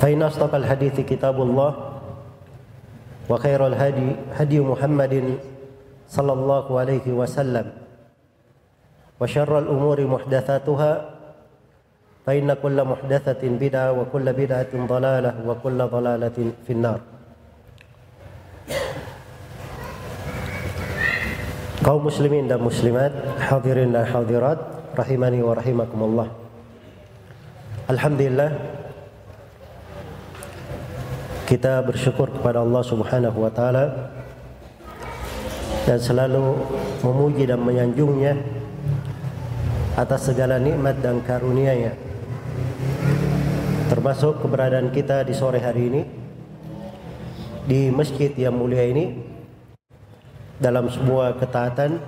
فإن أصدق الحديث كتاب الله وخير الهدي هدي محمد صلى الله عليه وسلم وشر الأمور محدثاتها فإن كل محدثة بدعة وكل بدعة ضلالة وكل ضلالة في النار kaum muslimin dan muslimat, hadirin dan hadirat, rahimani wa rahimakumullah. Alhamdulillah kita bersyukur kepada Allah Subhanahu wa taala dan selalu memuji dan menyanjungnya atas segala nikmat dan karunia-Nya. Termasuk keberadaan kita di sore hari ini di masjid yang mulia ini dalam sebuah ketaatan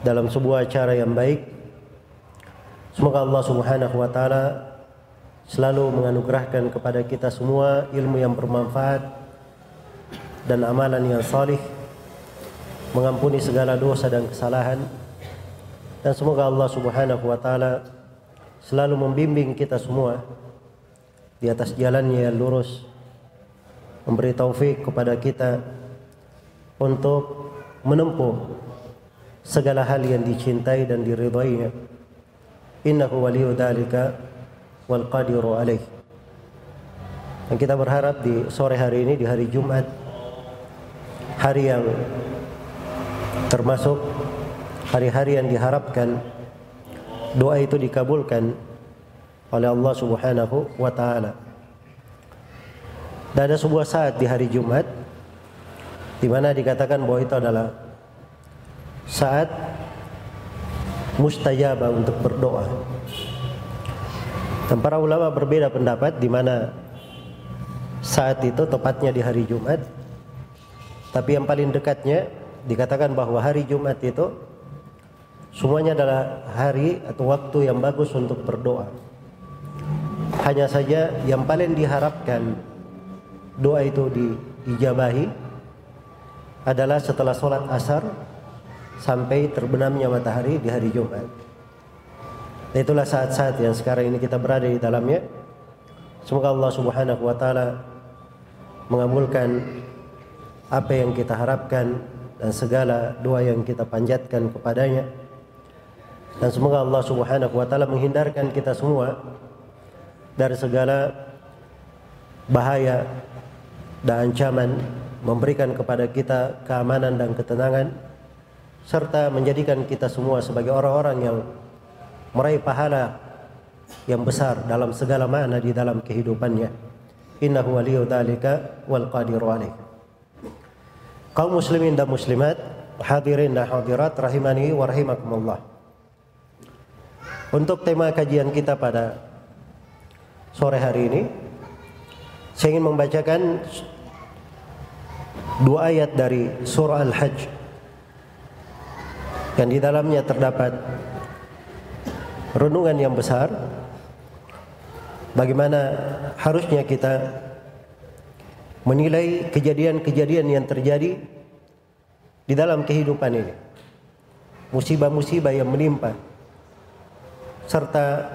dalam sebuah acara yang baik semoga Allah Subhanahu wa taala selalu menganugerahkan kepada kita semua ilmu yang bermanfaat dan amalan yang salih mengampuni segala dosa dan kesalahan dan semoga Allah Subhanahu wa taala selalu membimbing kita semua di atas jalannya yang lurus memberi taufik kepada kita untuk menempuh segala hal yang dicintai dan diridainya. Innahu dzalika wal qadiru alaih. Dan kita berharap di sore hari ini di hari Jumat hari yang termasuk hari-hari yang diharapkan doa itu dikabulkan oleh Allah Subhanahu wa taala. Dan ada sebuah saat di hari Jumat di mana dikatakan bahwa itu adalah saat mustajabah untuk berdoa. Dan para ulama berbeda pendapat di mana saat itu tepatnya di hari Jumat. Tapi yang paling dekatnya dikatakan bahwa hari Jumat itu semuanya adalah hari atau waktu yang bagus untuk berdoa. Hanya saja yang paling diharapkan doa itu diijabahi adalah setelah sholat asar sampai terbenamnya matahari di hari Jumat. Itulah saat-saat yang sekarang ini kita berada di dalamnya. Semoga Allah Subhanahu wa taala mengabulkan apa yang kita harapkan dan segala doa yang kita panjatkan kepadanya. Dan semoga Allah Subhanahu wa taala menghindarkan kita semua dari segala bahaya dan ancaman memberikan kepada kita keamanan dan ketenangan serta menjadikan kita semua sebagai orang-orang yang meraih pahala yang besar dalam segala makna di dalam kehidupannya. Innahu waliyu dzalika wal qadiru alaih. Kaum muslimin dan muslimat, hadirin dan hadirat rahimani wa rahimakumullah. Untuk tema kajian kita pada sore hari ini, saya ingin membacakan dua ayat dari surah Al-Hajj yang di dalamnya terdapat renungan yang besar. Bagaimana harusnya kita menilai kejadian-kejadian yang terjadi di dalam kehidupan ini. Musibah-musibah yang menimpa serta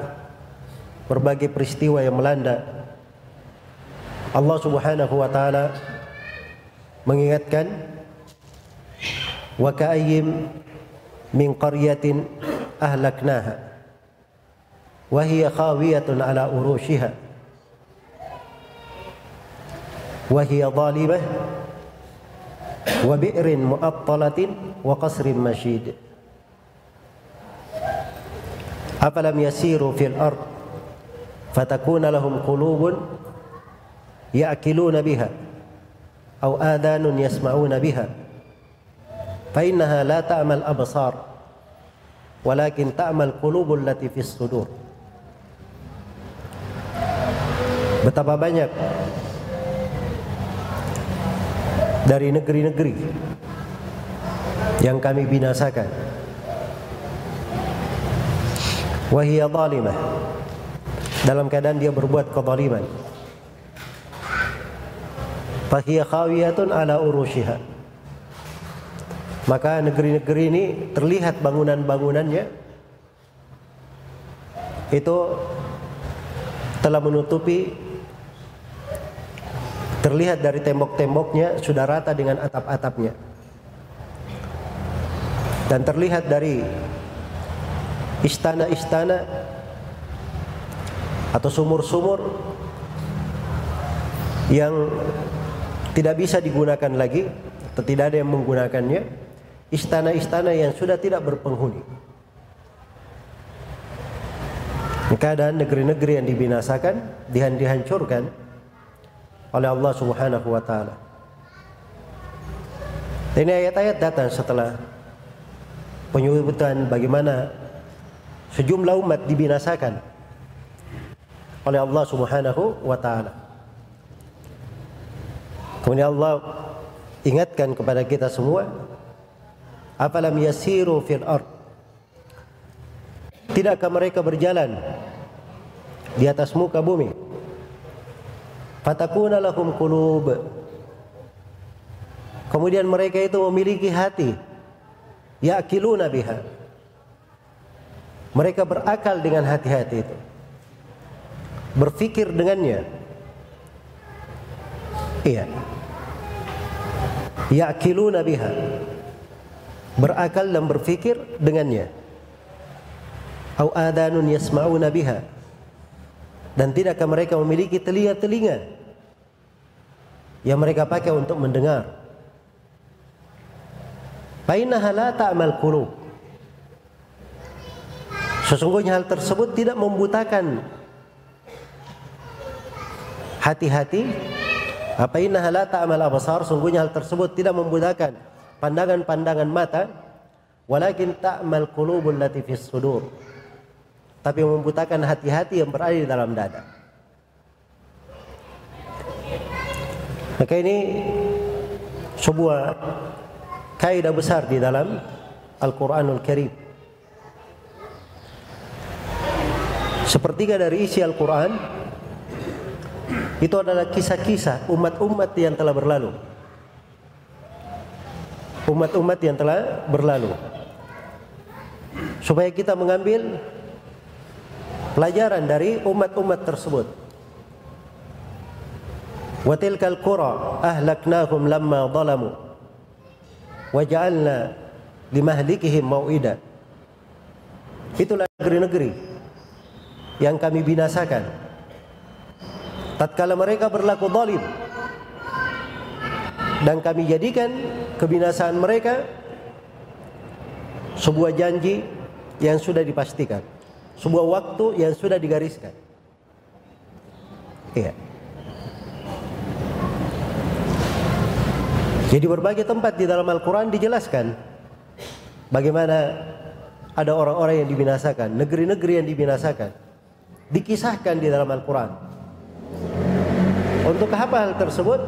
berbagai peristiwa yang melanda. Allah Subhanahu wa taala mengingatkan wa ka'ayyim min qaryatin ahlaknaha hiya khawiyatun ala urushiha وهي ظالمة وبئر مؤطلة وقصر مشيد. أفلم يسيروا في الأرض فتكون لهم قلوب يأكلون بها أو آذان يسمعون بها. فإنها لا تعمى الأبصار ولكن تعمى القلوب التي في الصدور. Betapa banyak dari negeri-negeri yang kami binasakan. Wahia zalimah. Dalam keadaan dia berbuat kezaliman. Fahiya khawiyatun ala urushiha. Maka negeri-negeri ini terlihat bangunan-bangunannya itu telah menutupi terlihat dari tembok-temboknya sudah rata dengan atap-atapnya. Dan terlihat dari istana-istana atau sumur-sumur yang tidak bisa digunakan lagi atau tidak ada yang menggunakannya istana-istana yang sudah tidak berpenghuni. Keadaan negeri-negeri yang dibinasakan dihancurkan oleh Allah Subhanahu wa taala. Ini ayat-ayat datang setelah penyebutan bagaimana sejumlah umat dibinasakan oleh Allah Subhanahu wa taala. Kemudian Allah ingatkan kepada kita semua, apalam yasiru fil ard Tidakkah mereka berjalan di atas muka bumi? Fatakuna lahum qulub. Kemudian mereka itu memiliki hati. Ya'kiluna biha. Mereka berakal dengan hati-hati itu. Berfikir dengannya. Iya. Ya'kiluna biha. Berakal dan berfikir dengannya. Au adanun yasma'una biha dan tidakkah mereka memiliki telinga-telinga yang mereka pakai untuk mendengar? Fainaha la qulub. Sesungguhnya hal tersebut tidak membutakan hati-hati. Apa innaha la ta'mal absar? Sungguhnya hal tersebut tidak membutakan pandangan-pandangan mata, walakin ta'mal qulubul lati fis sudur tapi membutakan hati-hati yang berada di dalam dada. Maka ini sebuah kaidah besar di dalam Al-Qur'anul Karim. Sepertiga dari isi Al-Quran itu adalah kisah-kisah umat-umat yang telah berlalu. Umat-umat yang telah berlalu. Supaya kita mengambil pelajaran dari umat-umat tersebut. Wa tilkal qura ahlaknahum lamma zalamu wa ja'alna limahlikihim. Itulah negeri-negeri yang kami binasakan. Tatkala mereka berlaku zalim dan kami jadikan kebinasaan mereka sebuah janji yang sudah dipastikan sebuah waktu yang sudah digariskan. Iya. Jadi berbagai tempat di dalam Al-Quran dijelaskan bagaimana ada orang-orang yang dibinasakan, negeri-negeri yang dibinasakan, dikisahkan di dalam Al-Quran. Untuk apa hal tersebut?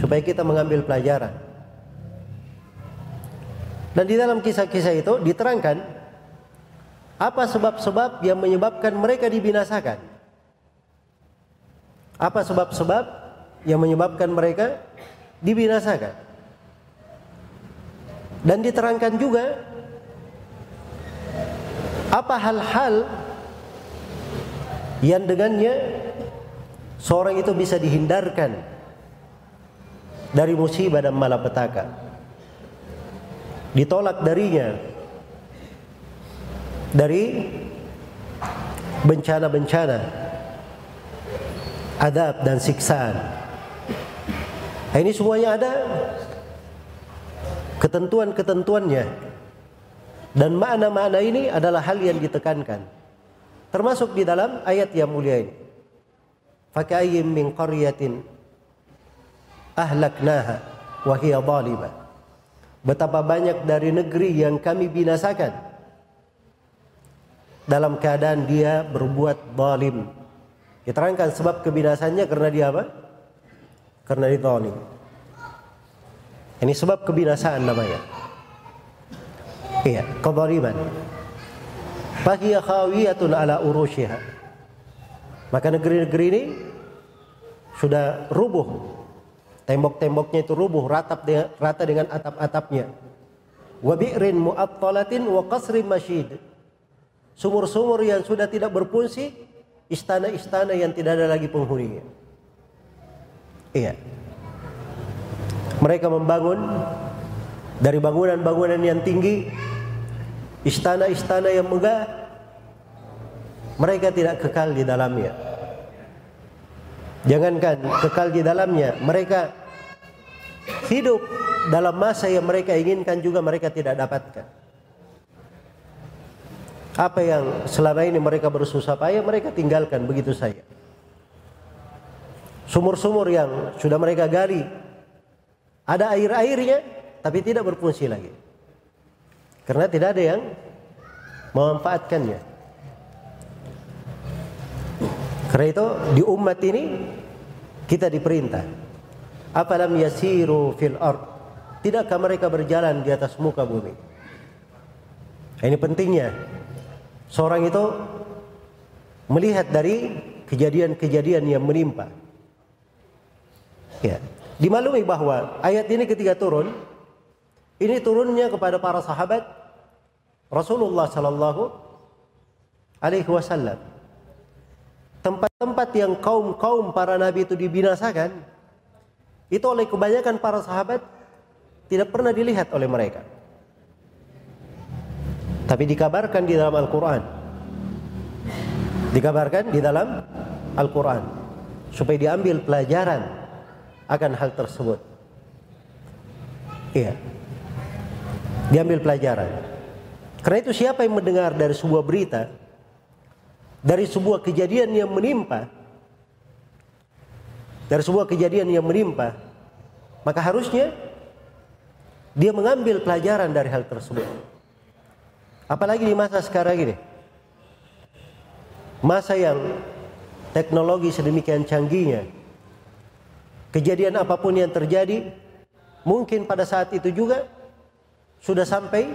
Supaya kita mengambil pelajaran. Dan di dalam kisah-kisah itu diterangkan apa sebab-sebab yang menyebabkan mereka dibinasakan? Apa sebab-sebab yang menyebabkan mereka dibinasakan? Dan diterangkan juga apa hal-hal yang dengannya seorang itu bisa dihindarkan dari musibah dan malapetaka. Ditolak darinya dari bencana-bencana adab dan siksaan. Nah, ini semuanya ada. Ketentuan-ketentuannya. Dan makna-makna ini adalah hal yang ditekankan. Termasuk di dalam ayat yang mulia ini. Fakayyim min qaryatin ahlaknaha wa hiya zalimah betapa banyak dari negeri yang kami binasakan dalam keadaan dia berbuat zalim diterangkan sebab kebinasannya karena dia apa karena dia zalim ini sebab kebinasaan namanya. Iya, kezaliman. Fahiya khawiyatun ala urushiha. Maka negeri-negeri ini sudah rubuh. Tembok-temboknya itu rubuh, ratap dengan, rata dengan atap-atapnya. Wa bi'rin mu'attalatin wa qasrin masyid. Sumur-sumur yang sudah tidak berfungsi, istana-istana yang tidak ada lagi penghuninya. Iya. Mereka membangun dari bangunan-bangunan yang tinggi, istana-istana yang megah. Mereka tidak kekal di dalamnya. Jangankan kekal di dalamnya, mereka hidup dalam masa yang mereka inginkan juga mereka tidak dapatkan. Apa yang selama ini mereka bersusah payah mereka tinggalkan begitu saja. Sumur-sumur yang sudah mereka gali ada air-airnya tapi tidak berfungsi lagi. Karena tidak ada yang memanfaatkannya. Karena itu di umat ini kita diperintah. Apalam yasiru fil ard. Tidakkah mereka berjalan di atas muka bumi? Ini pentingnya. Seorang itu melihat dari kejadian-kejadian yang menimpa. Ya. Dimaklumi bahwa ayat ini ketika turun, ini turunnya kepada para sahabat Rasulullah sallallahu alaihi wasallam. Tempat-tempat yang kaum-kaum para nabi itu dibinasakan, itu oleh kebanyakan para sahabat tidak pernah dilihat oleh mereka. Tapi dikabarkan di dalam Al-Quran. Dikabarkan di dalam Al-Quran. Supaya diambil pelajaran akan hal tersebut. Iya. Diambil pelajaran. Karena itu siapa yang mendengar dari sebuah berita, dari sebuah kejadian yang menimpa, dari sebuah kejadian yang menimpa, maka harusnya dia mengambil pelajaran dari hal tersebut. Apalagi di masa sekarang ini. Masa yang teknologi sedemikian canggihnya, Kejadian apa pun yang terjadi, mungkin pada saat itu juga sudah sampai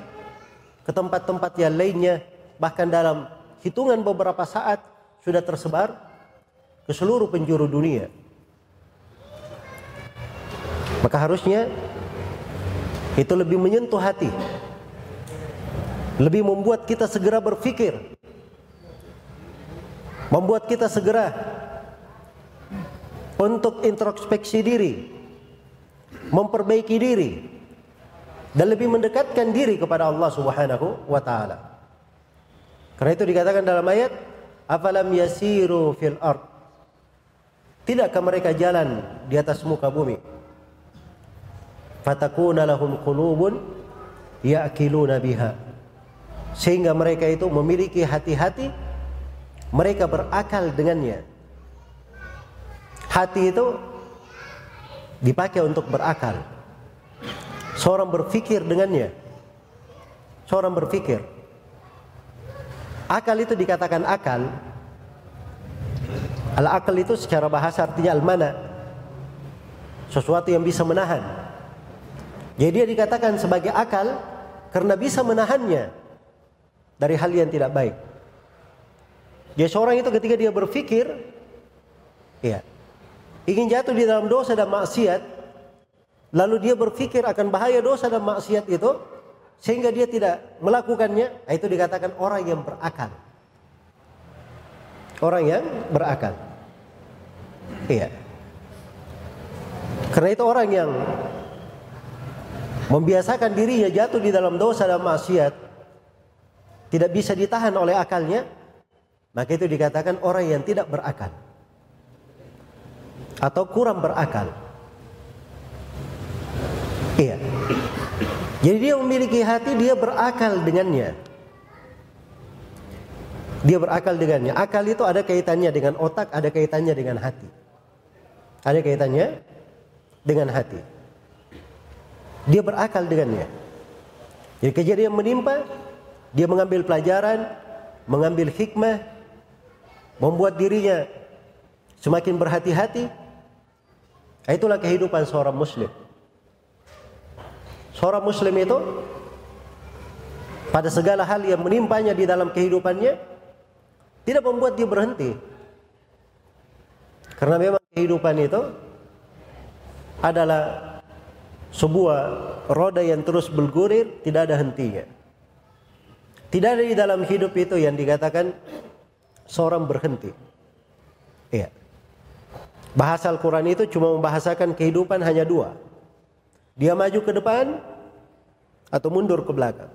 ke tempat-tempat yang lainnya, bahkan dalam hitungan beberapa saat sudah tersebar ke seluruh penjuru dunia. Maka harusnya itu lebih menyentuh hati. Lebih membuat kita segera berpikir. Membuat kita segera untuk introspeksi diri, memperbaiki diri, dan lebih mendekatkan diri kepada Allah Subhanahu wa taala. Karena itu dikatakan dalam ayat, "Afalam yasiru fil ard?" Tidakkah mereka jalan di atas muka bumi? Fatakuna lahum qulubun ya'kiluna biha. Sehingga mereka itu memiliki hati-hati mereka berakal dengannya. Hati itu dipakai untuk berakal. Seorang berpikir dengannya. Seorang berpikir. Akal itu dikatakan akal. Al-akal itu secara bahasa artinya al-mana. Sesuatu yang bisa menahan. Jadi dia dikatakan sebagai akal karena bisa menahannya dari hal yang tidak baik. Jadi seorang itu ketika dia berpikir, ya, ingin jatuh di dalam dosa dan maksiat, lalu dia berpikir akan bahaya dosa dan maksiat itu, sehingga dia tidak melakukannya, nah itu dikatakan orang yang berakal. Orang yang berakal. Iya. Karena itu orang yang membiasakan dirinya jatuh di dalam dosa dan maksiat, tidak bisa ditahan oleh akalnya, maka itu dikatakan orang yang tidak berakal. atau kurang berakal. Iya. Jadi dia memiliki hati, dia berakal dengannya. Dia berakal dengannya. Akal itu ada kaitannya dengan otak, ada kaitannya dengan hati. Ada kaitannya dengan hati. Dia berakal dengannya. Jadi kejadian menimpa, dia mengambil pelajaran, mengambil hikmah, membuat dirinya semakin berhati-hati. Itulah kehidupan seorang muslim. Seorang muslim itu pada segala hal yang menimpanya di dalam kehidupannya tidak membuat dia berhenti. Karena memang kehidupan itu adalah sebuah roda yang terus bergulir, tidak ada hentinya. Tidak ada di dalam hidup itu yang dikatakan seorang berhenti. Iya. Bahasa Al-Quran itu cuma membahasakan kehidupan hanya dua. Dia maju ke depan atau mundur ke belakang.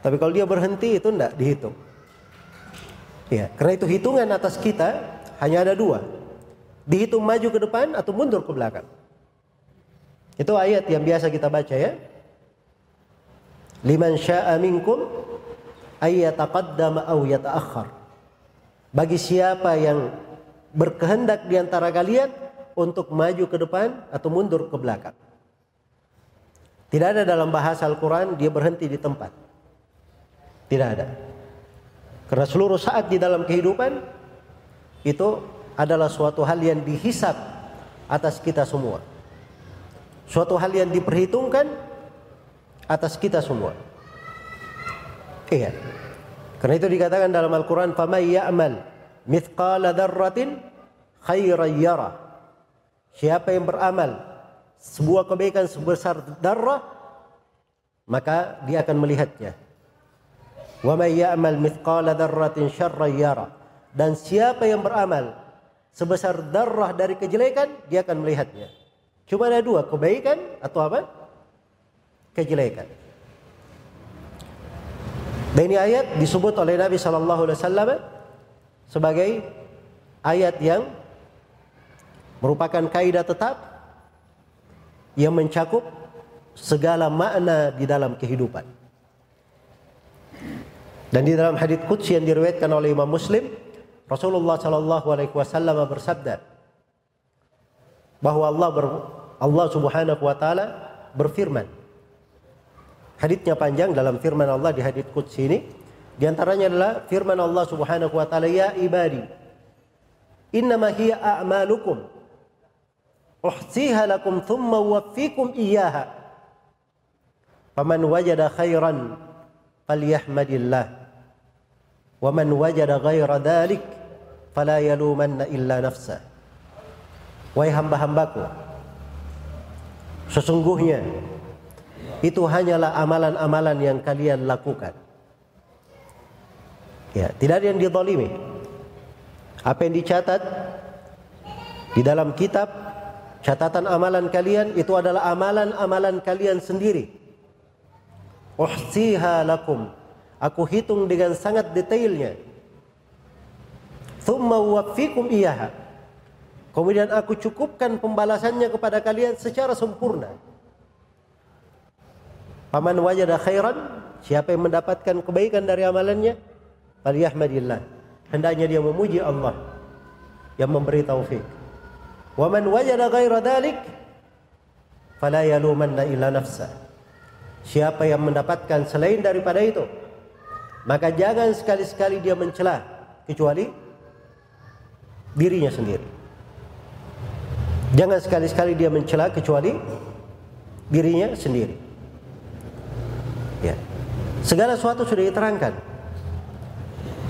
Tapi kalau dia berhenti itu tidak dihitung. Ya, karena itu hitungan atas kita hanya ada dua. Dihitung maju ke depan atau mundur ke belakang. Itu ayat yang biasa kita baca ya. Liman syaa minkum aw. Bagi siapa yang berkehendak di antara kalian untuk maju ke depan atau mundur ke belakang. Tidak ada dalam bahasa Al-Quran dia berhenti di tempat. Tidak ada. Karena seluruh saat di dalam kehidupan itu adalah suatu hal yang dihisap atas kita semua. Suatu hal yang diperhitungkan atas kita semua. Iya. Karena itu dikatakan dalam Al-Qur'an, "Faman ya'mal mithqala dzarratin khairan yara." Siapa yang beramal sebuah kebaikan sebesar darah, maka dia akan melihatnya. "Wa may ya'mal mithqala dzarratin syarran yara." Dan siapa yang beramal sebesar darah dari kejelekan, dia akan melihatnya. Cuma ada dua, kebaikan atau apa? Kejelekan. Dan ini ayat disebut oleh Nabi Shallallahu Alaihi Wasallam sebagai ayat yang merupakan kaidah tetap yang mencakup segala makna di dalam kehidupan. Dan di dalam hadits qudsi yang diriwayatkan oleh Imam Muslim, Rasulullah Shallallahu Alaihi Wasallam bersabda bahwa Allah ber, Allah Subhanahu Wa Taala berfirman Haditnya panjang dalam firman Allah di hadits qudsi ini. Di antaranya adalah firman Allah Subhanahu wa taala, "Ya ibadi, innama hiya a'malukum uhsiha lakum thumma uwaffikum iyyaha. Faman wajada khairan falyahmadillah. Wa man wajada ghaira dhalik fala yalumanna illa nafsah." Wahai hamba-hambaku, sesungguhnya itu hanyalah amalan-amalan yang kalian lakukan. Ya, tidak ada yang didolimi. Apa yang dicatat di dalam kitab catatan amalan kalian itu adalah amalan-amalan kalian sendiri. Uhsiha lakum. Aku hitung dengan sangat detailnya. Thumma wafikum iyaha. Kemudian aku cukupkan pembalasannya kepada kalian secara sempurna. Paman wajada khairan, siapa yang mendapatkan kebaikan dari amalannya, falyahmadillah. Hendaknya dia memuji Allah yang memberi taufik. Wa man wajada ghaira dalik fala yalumanna illa nafsa. Siapa yang mendapatkan selain daripada itu, maka jangan sekali-sekali dia mencela kecuali dirinya sendiri. Jangan sekali-sekali dia mencela kecuali dirinya sendiri. Ya. Segala sesuatu sudah diterangkan.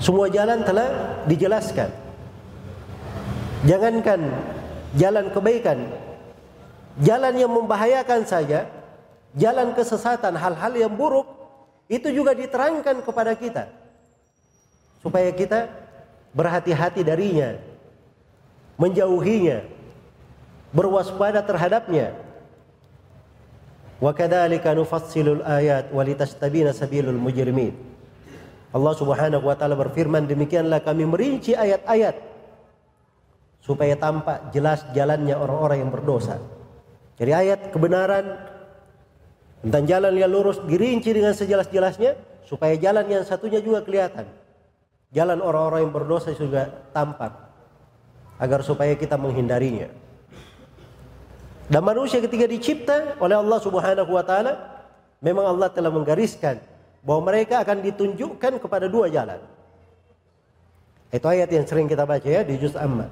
Semua jalan telah dijelaskan. Jangankan jalan kebaikan, jalan yang membahayakan saja, jalan kesesatan, hal-hal yang buruk itu juga diterangkan kepada kita supaya kita berhati-hati darinya, menjauhinya, berwaspada terhadapnya. Kadzalika nufassilul ayat walitastabina sabilul mujrimin. Allah Subhanahu wa taala berfirman demikianlah kami merinci ayat-ayat supaya tampak jelas jalannya orang-orang yang berdosa. Jadi ayat kebenaran tentang jalan yang lurus dirinci dengan sejelas-jelasnya supaya jalan yang satunya juga kelihatan. Jalan orang-orang yang berdosa juga tampak agar supaya kita menghindarinya. Dan manusia ketika dicipta oleh Allah Subhanahu wa taala memang Allah telah menggariskan bahwa mereka akan ditunjukkan kepada dua jalan. Itu ayat yang sering kita baca ya di juz Amma.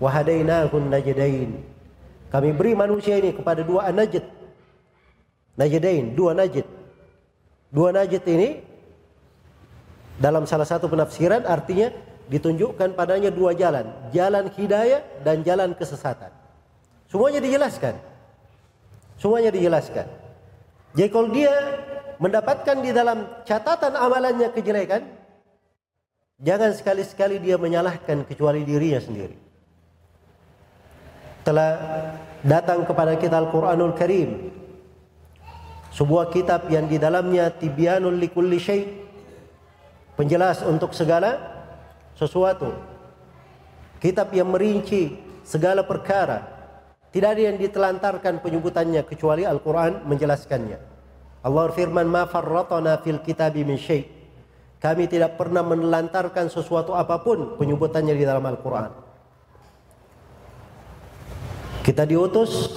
Wa hadainahun najdain. Kami beri manusia ini kepada dua najd. Najdain, dua najd. Dua najd ini dalam salah satu penafsiran artinya ditunjukkan padanya dua jalan, jalan hidayah dan jalan kesesatan. Semuanya dijelaskan. Semuanya dijelaskan. Jadi kalau dia mendapatkan di dalam catatan amalannya kejelekan, jangan sekali-sekali dia menyalahkan kecuali dirinya sendiri. Telah datang kepada kita Al-Quranul Karim. Sebuah kitab yang di dalamnya tibyanul likulli syait. Penjelas untuk segala sesuatu. Kitab yang merinci segala perkara. Tidak ada yang ditelantarkan penyebutannya kecuali Al-Quran menjelaskannya. Allah firman, Ma farratana fil kitabi min. Kami tidak pernah menelantarkan sesuatu apa pun penyebutannya di dalam Al-Quran. Kita diutus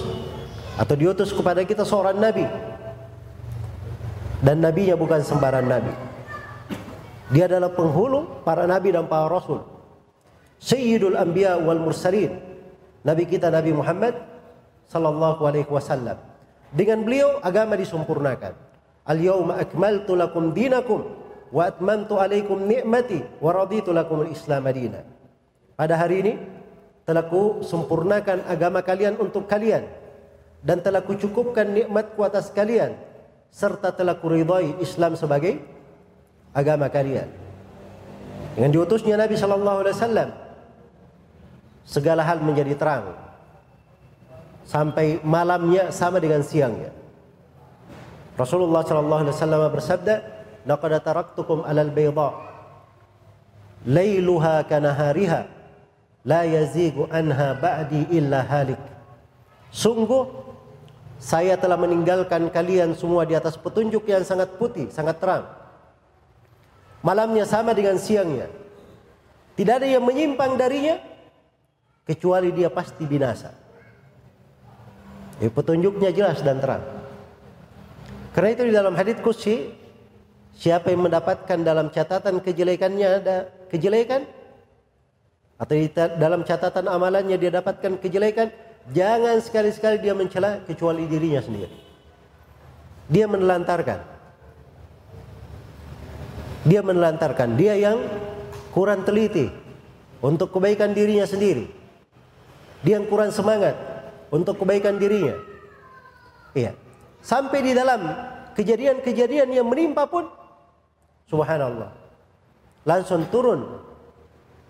atau diutus kepada kita seorang nabi. Dan nabinya bukan sembarang nabi. Dia adalah penghulu para nabi dan para rasul. Sayyidul Anbiya wal Mursalin. Nabi kita Nabi Muhammad sallallahu alaihi wasallam. Dengan beliau agama disempurnakan. Al-yauma akmaltu lakum dinakum wa atmamtu alaikum ni'mati wa raditu lakum al-islam madina. Pada hari ini telah ku sempurnakan agama kalian untuk kalian dan telah ku cukupkan nikmatku atas kalian serta telah ku ridai Islam sebagai agama kalian. Dengan diutusnya Nabi sallallahu alaihi wasallam segala hal menjadi terang sampai malamnya sama dengan siangnya. Rasulullah sallallahu alaihi wasallam bersabda, "Laqad taraktukum 'alal bayda lailuha kanahariha la yazigu anha ba'di illa halik." Sungguh saya telah meninggalkan kalian semua di atas petunjuk yang sangat putih, sangat terang. Malamnya sama dengan siangnya. Tidak ada yang menyimpang darinya kecuali dia pasti binasa. Ya, petunjuknya jelas dan terang. Karena itu di dalam hadits kursi siapa yang mendapatkan dalam catatan kejelekannya ada kejelekan atau di dalam catatan amalannya dia dapatkan kejelekan, jangan sekali-sekali dia mencela kecuali dirinya sendiri. Dia menelantarkan. Dia menelantarkan, dia yang kurang teliti untuk kebaikan dirinya sendiri. Dia yang kurang semangat untuk kebaikan dirinya. Iya. Sampai di dalam kejadian-kejadian yang menimpa pun subhanallah. Langsung turun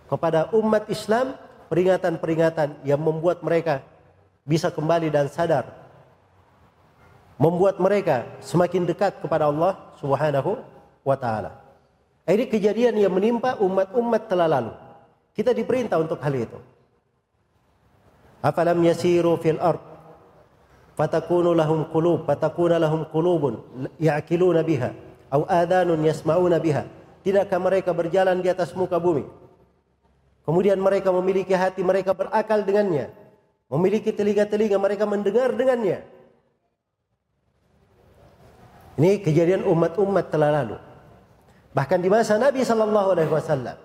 kepada umat Islam peringatan-peringatan yang membuat mereka bisa kembali dan sadar. Membuat mereka semakin dekat kepada Allah Subhanahu wa taala. Ini kejadian yang menimpa umat-umat telah lalu. Kita diperintah untuk hal itu. Afalam yasiru fil ard? Fatakunu lahum qulub fatakuna lahum qulubun ya'qiluna biha aw adanun yasma'una biha. Tidakkah mereka berjalan di atas muka bumi? Kemudian mereka memiliki hati mereka berakal dengannya memiliki telinga-telinga mereka mendengar dengannya. Ini kejadian umat-umat telah lalu. Bahkan di masa Nabi sallallahu alaihi wasallam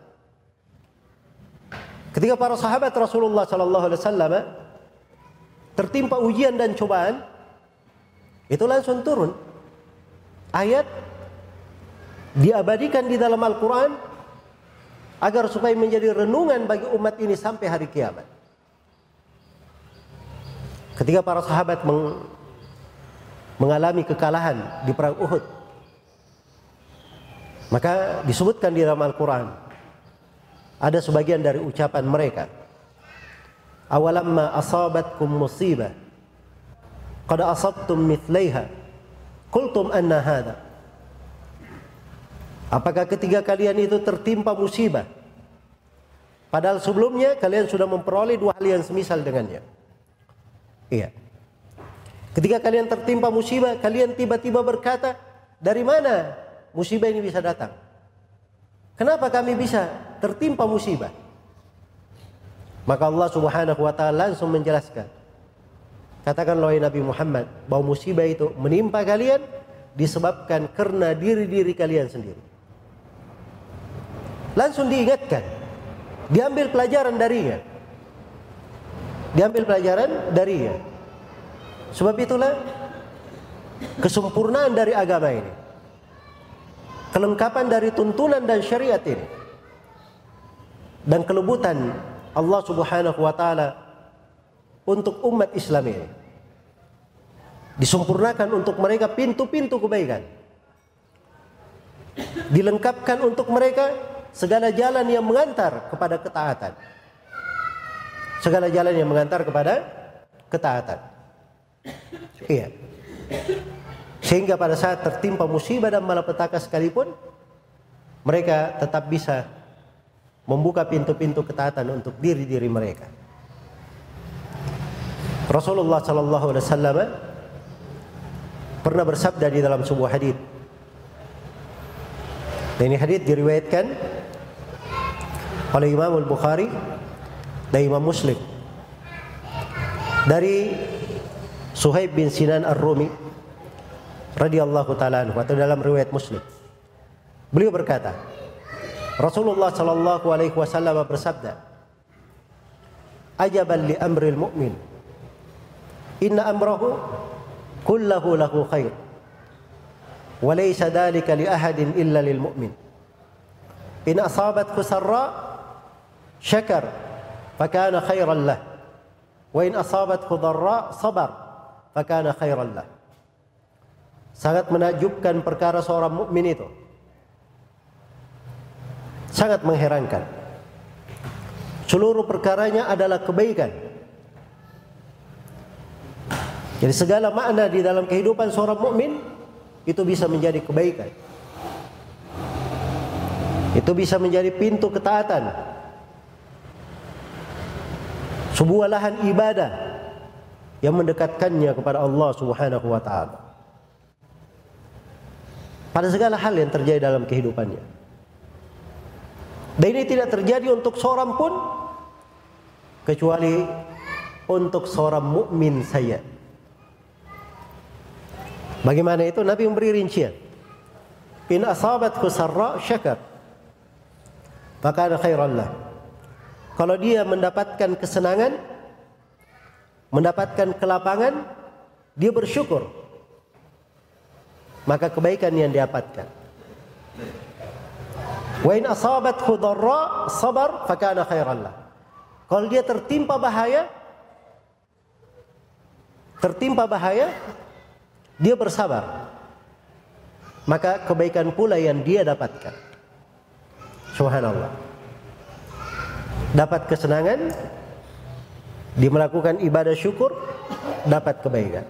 Ketika para sahabat Rasulullah sallallahu alaihi wasallam tertimpa ujian dan cobaan, itu langsung turun ayat diabadikan di dalam Al-Qur'an agar supaya menjadi renungan bagi umat ini sampai hari kiamat. Ketika para sahabat meng mengalami kekalahan di perang Uhud, maka disebutkan di dalam Al-Qur'an ada sebagian dari ucapan mereka. Awalamma asabatkum musibah qad asabtum mithlaiha qultum anna hadha Apakah ketiga kalian itu tertimpa musibah Padahal sebelumnya kalian sudah memperoleh dua hal yang semisal dengannya. Iya. Ketika kalian tertimpa musibah, kalian tiba-tiba berkata, dari mana musibah ini bisa datang? Kenapa kami bisa tertimpa musibah? Maka Allah Subhanahu wa taala langsung menjelaskan. Katakan wahai Nabi Muhammad bahwa musibah itu menimpa kalian disebabkan karena diri-diri kalian sendiri. Langsung diingatkan Diambil pelajaran darinya. Diambil pelajaran darinya. Sebab itulah kesempurnaan dari agama ini. Kelengkapan dari tuntunan dan syariat ini. Dan kelebutan Allah Subhanahu wa taala untuk umat Islam ini. Disempurnakan untuk mereka pintu-pintu kebaikan. Dilengkapkan untuk mereka segala jalan yang mengantar kepada ketaatan. Segala jalan yang mengantar kepada ketaatan. Iya. Sehingga pada saat tertimpa musibah dan malapetaka sekalipun mereka tetap bisa membuka pintu-pintu ketaatan untuk diri-diri mereka. Rasulullah sallallahu alaihi wasallam pernah bersabda di dalam sebuah hadis. Dan ini hadis diriwayatkan oleh Imam Al-Bukhari dan Imam Muslim dari Suhaib bin Sinan Ar-Rumi radhiyallahu taala anhu atau dalam riwayat Muslim. Beliau berkata, Rasulullah sallallahu alaihi wasallam bersabda, "Ajaban li amril mu'min. Inna amrahu kullahu lahu khair. Wa laysa dhalika li ahadin illa lil mu'min. In asabathu sarra' syakar fakana khairan lah wa in asabathu dharra sabar fakana khairan lah sangat menakjubkan perkara seorang mukmin itu. Sangat mengherankan. Seluruh perkaranya adalah kebaikan. Jadi segala makna di dalam kehidupan seorang mukmin itu bisa menjadi kebaikan. Itu bisa menjadi pintu ketaatan. Sebuah lahan ibadah yang mendekatkannya kepada Allah Subhanahu wa taala. Pada segala hal yang terjadi dalam kehidupannya. Dan ini tidak terjadi untuk seorang pun kecuali untuk seorang mukmin saya. Bagaimana itu? Nabi memberi rincian. In asabatku sarra syakar. Maka ada khairan lah. Kalau dia mendapatkan kesenangan, mendapatkan kelapangan, dia bersyukur. Maka kebaikan yang didapatkan. Wa in asabathu dharra sabar fakana khairan lah. Kalau dia tertimpa bahaya, tertimpa bahaya, dia bersabar. Maka kebaikan pula yang dia dapatkan. Subhanallah dapat kesenangan, dia melakukan ibadah syukur, dapat kebaikan.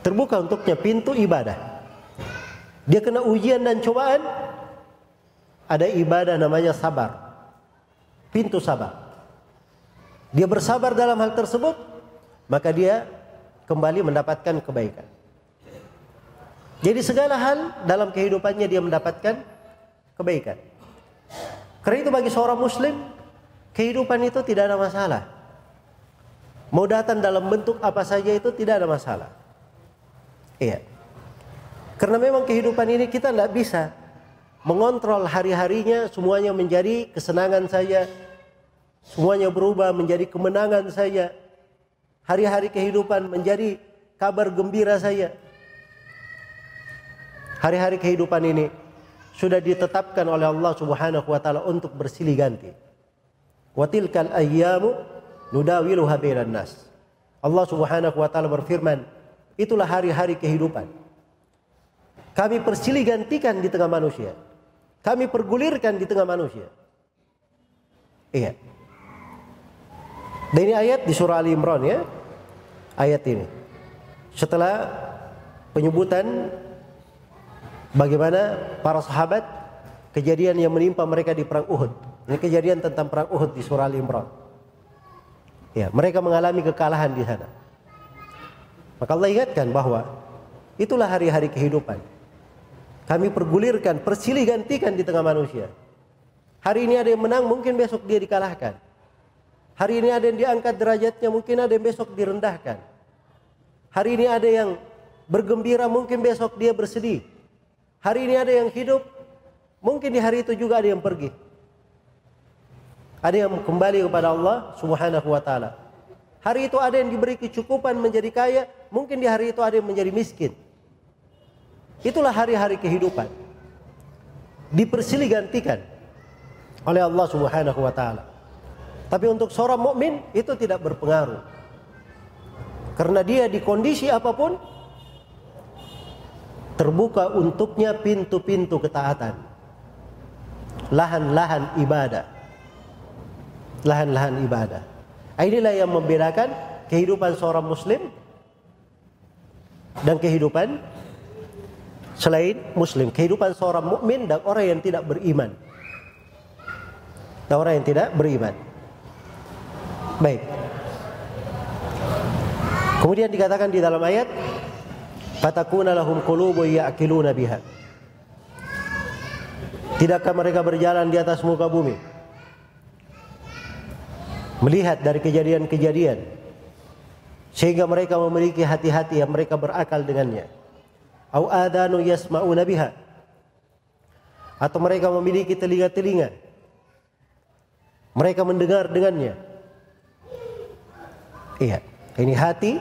Terbuka untuknya pintu ibadah. Dia kena ujian dan cobaan, ada ibadah namanya sabar. Pintu sabar. Dia bersabar dalam hal tersebut, maka dia kembali mendapatkan kebaikan. Jadi segala hal dalam kehidupannya dia mendapatkan kebaikan. Karena itu bagi seorang muslim kehidupan itu tidak ada masalah. Mau datang dalam bentuk apa saja itu tidak ada masalah. Iya. Karena memang kehidupan ini kita tidak bisa mengontrol hari-harinya semuanya menjadi kesenangan saya. Semuanya berubah menjadi kemenangan saya. Hari-hari kehidupan menjadi kabar gembira saya. Hari-hari kehidupan ini sudah ditetapkan oleh Allah Subhanahu wa taala untuk bersilih ganti. Wa tilkal ayyamu nudawiluha nas. Allah Subhanahu wa taala berfirman, itulah hari-hari kehidupan. Kami persilih gantikan di tengah manusia. Kami pergulirkan di tengah manusia. Iya. Dan ini ayat di surah Ali Imran ya. Ayat ini. Setelah penyebutan bagaimana para sahabat kejadian yang menimpa mereka di perang Uhud Ini kejadian tentang perang Uhud di surah Al-Imran. Ya, mereka mengalami kekalahan di sana. Maka Allah ingatkan bahwa itulah hari-hari kehidupan. Kami pergulirkan, persilih gantikan di tengah manusia. Hari ini ada yang menang, mungkin besok dia dikalahkan. Hari ini ada yang diangkat derajatnya, mungkin ada yang besok direndahkan. Hari ini ada yang bergembira, mungkin besok dia bersedih. Hari ini ada yang hidup, mungkin di hari itu juga ada yang pergi. Ada yang kembali kepada Allah Subhanahu wa taala. Hari itu ada yang diberi kecukupan menjadi kaya, mungkin di hari itu ada yang menjadi miskin. Itulah hari-hari kehidupan. Dipersilih gantikan oleh Allah Subhanahu wa taala. Tapi untuk seorang mukmin itu tidak berpengaruh. Karena dia di kondisi apa pun terbuka untuknya pintu-pintu ketaatan. Lahan-lahan ibadah. Lahan-lahan ibadah. Inilah yang membedakan kehidupan seorang muslim dan kehidupan selain muslim, kehidupan seorang mukmin dan orang yang tidak beriman dan orang yang tidak beriman. Baik. Kemudian dikatakan di dalam ayat fatakuna lahum qulubu ya'qiluna biha. Tidakkah mereka berjalan di atas muka bumi melihat dari kejadian-kejadian sehingga mereka memiliki hati-hati yang mereka berakal dengannya. Au adanu yasma'una biha. Atau mereka memiliki telinga-telinga mereka mendengar dengannya. Iya, ini hati,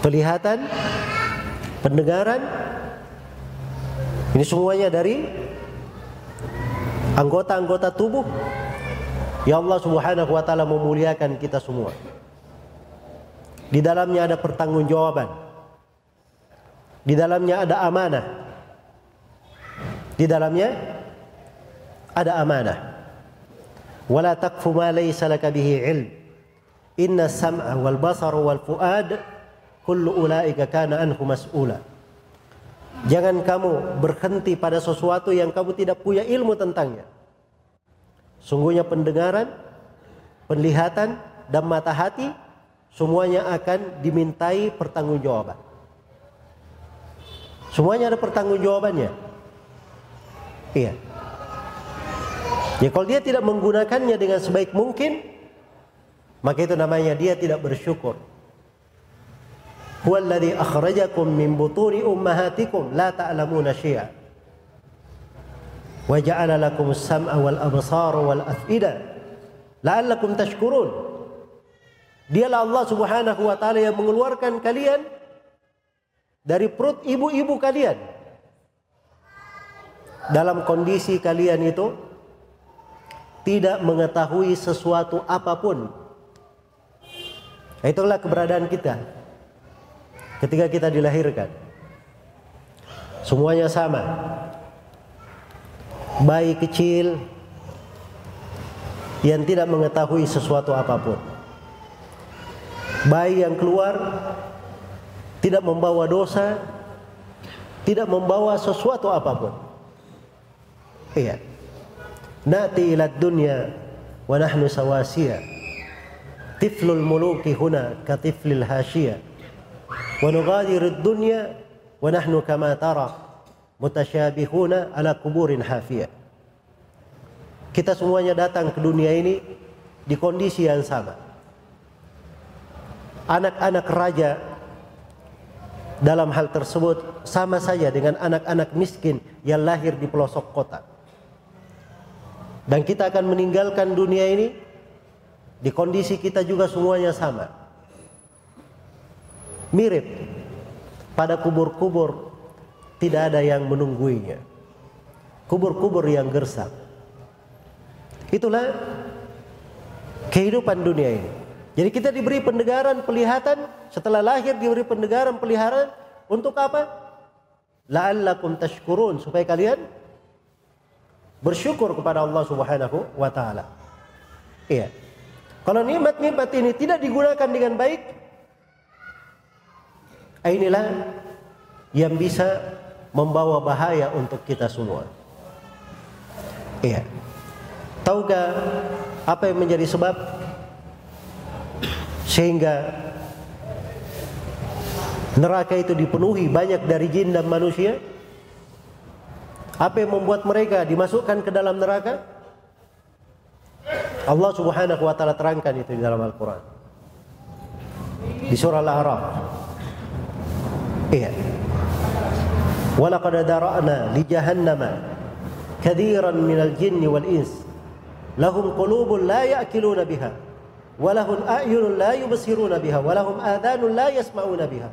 pelihatan, pendengaran. Ini semuanya dari anggota-anggota tubuh. Ya Allah Subhanahu wa taala memuliakan kita semua. Di dalamnya ada pertanggungjawaban. Di dalamnya ada amanah. Di dalamnya ada amanah. Wala taqfu ma laysa laka bihi ilm. Inna sam'a wal basara wal fuad kullu ulaika kana anhu mas'ula. Jangan kamu berhenti pada sesuatu yang kamu tidak punya ilmu tentangnya. Sungguhnya pendengaran, penglihatan, dan mata hati semuanya akan dimintai pertanggungjawaban. Semuanya ada pertanggungjawabannya. Iya. Ya kalau dia tidak menggunakannya dengan sebaik mungkin, maka itu namanya dia tidak bersyukur. Huwallazi akhrajakum min butuni ummahatikum la ta'lamuna syai'a. Wa ja'ala lakum as-sam'a wal absara wal af'ida la'allakum tashkurun. Dialah Allah Subhanahu wa taala yang mengeluarkan kalian dari perut ibu-ibu kalian. Dalam kondisi kalian itu tidak mengetahui sesuatu apa pun. Itulah keberadaan kita ketika kita dilahirkan. Semuanya sama bayi kecil yang tidak mengetahui sesuatu apa pun. Bayi yang keluar tidak membawa dosa, tidak membawa sesuatu apa pun. Iya. Nati ila dunya wa nahnu sawasiya. Tiflul muluki huna ka tiflil hasyiah. Wa nughadiru dunya wa nahnu kama tara mutasyabihuna ala kuburin hafiyah. Kita semuanya datang ke dunia ini di kondisi yang sama. Anak-anak raja dalam hal tersebut sama saja dengan anak-anak miskin yang lahir di pelosok kota. Dan kita akan meninggalkan dunia ini di kondisi kita juga semuanya sama. Mirip pada kubur-kubur tidak ada yang menungguinya. Kubur-kubur yang gersang. Itulah kehidupan dunia ini. Jadi kita diberi pendengaran, pelihatan, setelah lahir diberi pendengaran, pelihatan untuk apa? La'allakum tashkurun supaya kalian bersyukur kepada Allah Subhanahu wa taala. Iya. Kalau nikmat-nikmat ini tidak digunakan dengan baik, inilah yang bisa membawa bahaya untuk kita semua. Iya. Tahukah apa yang menjadi sebab sehingga neraka itu dipenuhi banyak dari jin dan manusia? Apa yang membuat mereka dimasukkan ke dalam neraka? Allah Subhanahu wa taala terangkan itu di dalam Al-Qur'an. Di surah Al-A'raf. Iya. Minal jinni wal ins lahum qulubun la ya'qiluna biha wa lahum a'yunun la yubsiruna biha wa lahum adhanun la yasma'una biha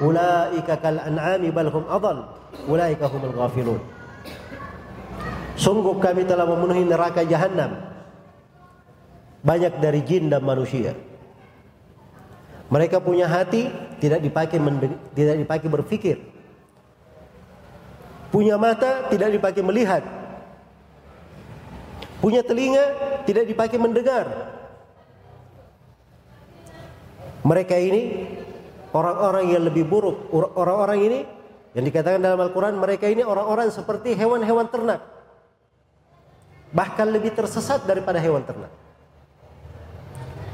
ulaika kal an'ami bal hum adall ulaika humul ghafilun Sungguh kami telah memenuhi neraka jahanam banyak dari jin dan manusia. Mereka punya hati tidak dipakai tidak dipakai berpikir punya mata tidak dipakai melihat. Punya telinga tidak dipakai mendengar. Mereka ini orang-orang yang lebih buruk. Orang-orang ini yang dikatakan dalam Al-Quran mereka ini orang-orang seperti hewan-hewan ternak. Bahkan lebih tersesat daripada hewan ternak.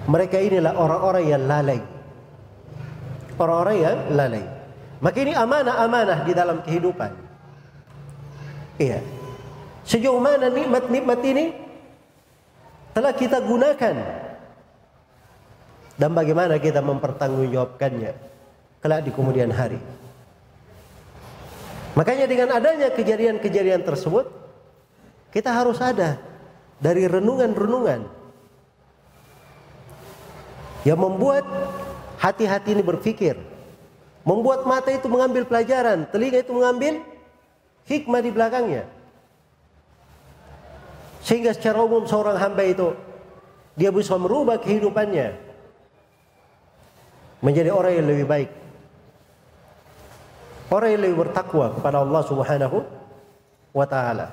Mereka inilah orang-orang yang lalai. Orang-orang yang lalai. Maka ini amanah-amanah di dalam kehidupan iya sejauh mana nikmat-nikmat ini telah kita gunakan dan bagaimana kita mempertanggungjawabkannya kelak di kemudian hari. Makanya dengan adanya kejadian-kejadian tersebut, kita harus ada dari renungan-renungan yang membuat hati-hati ini berpikir, membuat mata itu mengambil pelajaran, telinga itu mengambil hikmah di belakangnya. Sehingga secara umum seorang hamba itu dia bisa merubah kehidupannya menjadi orang yang lebih baik. Orang yang lebih bertakwa kepada Allah Subhanahu wa taala.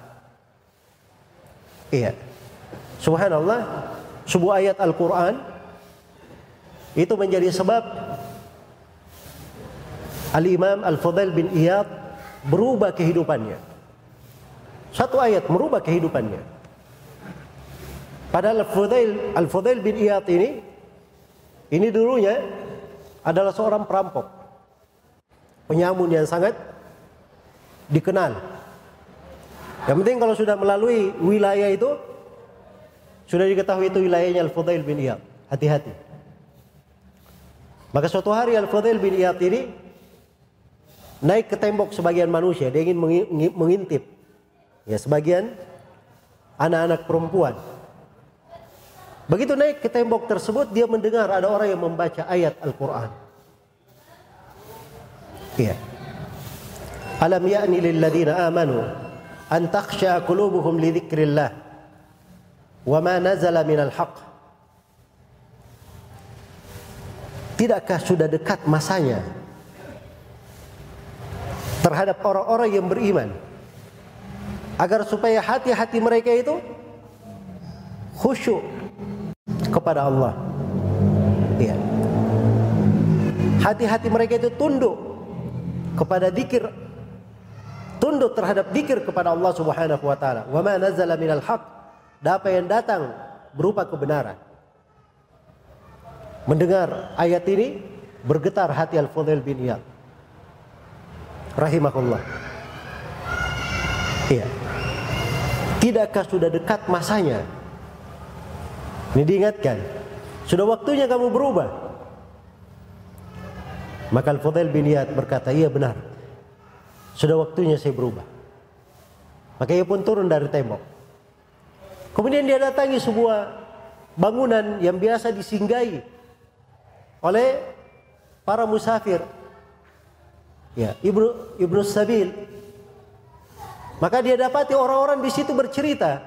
Iya. Subhanallah, sebuah ayat Al-Qur'an itu menjadi sebab Al-Imam Al-Fudail bin Iyad berubah kehidupannya. Satu ayat merubah kehidupannya. Padahal Al-Fudail Al-Fudail bin Iyad ini ini dulunya adalah seorang perampok penyamun yang sangat dikenal. Yang penting kalau sudah melalui wilayah itu sudah diketahui itu wilayahnya Al-Fudail bin Iyad. Hati-hati. Maka suatu hari Al-Fudail bin Iyad ini naik ke tembok sebagian manusia, dia ingin mengintip ya sebagian anak-anak perempuan. Begitu naik ke tembok tersebut dia mendengar ada orang yang membaca ayat Al-Qur'an. Iya. Alam ya'ni lil ladzina amanu an takhsha qulubuhum li dzikrillah wa ma nazala minal haqq. Tidakkah sudah dekat masanya terhadap orang-orang yang beriman agar supaya hati-hati mereka itu khusyuk kepada Allah. Iya. Hati-hati mereka itu tunduk kepada dikir tunduk terhadap dikir kepada Allah Subhanahu wa taala. Wa ma nazala minal haq. Apa yang datang berupa kebenaran. Mendengar ayat ini bergetar hati Al-Fudail bin Iyad. Rahimahullah. Iya. Tidakkah sudah dekat masanya? Ini diingatkan. Sudah waktunya kamu berubah. Maka Al-Fudail bin Iyad berkata, iya benar. Sudah waktunya saya berubah. Maka ia pun turun dari tembok. Kemudian dia datangi sebuah bangunan yang biasa disinggahi oleh para musafir. Ya, Ibnu Ibnu Sabil. Maka dia dapati orang-orang di situ bercerita,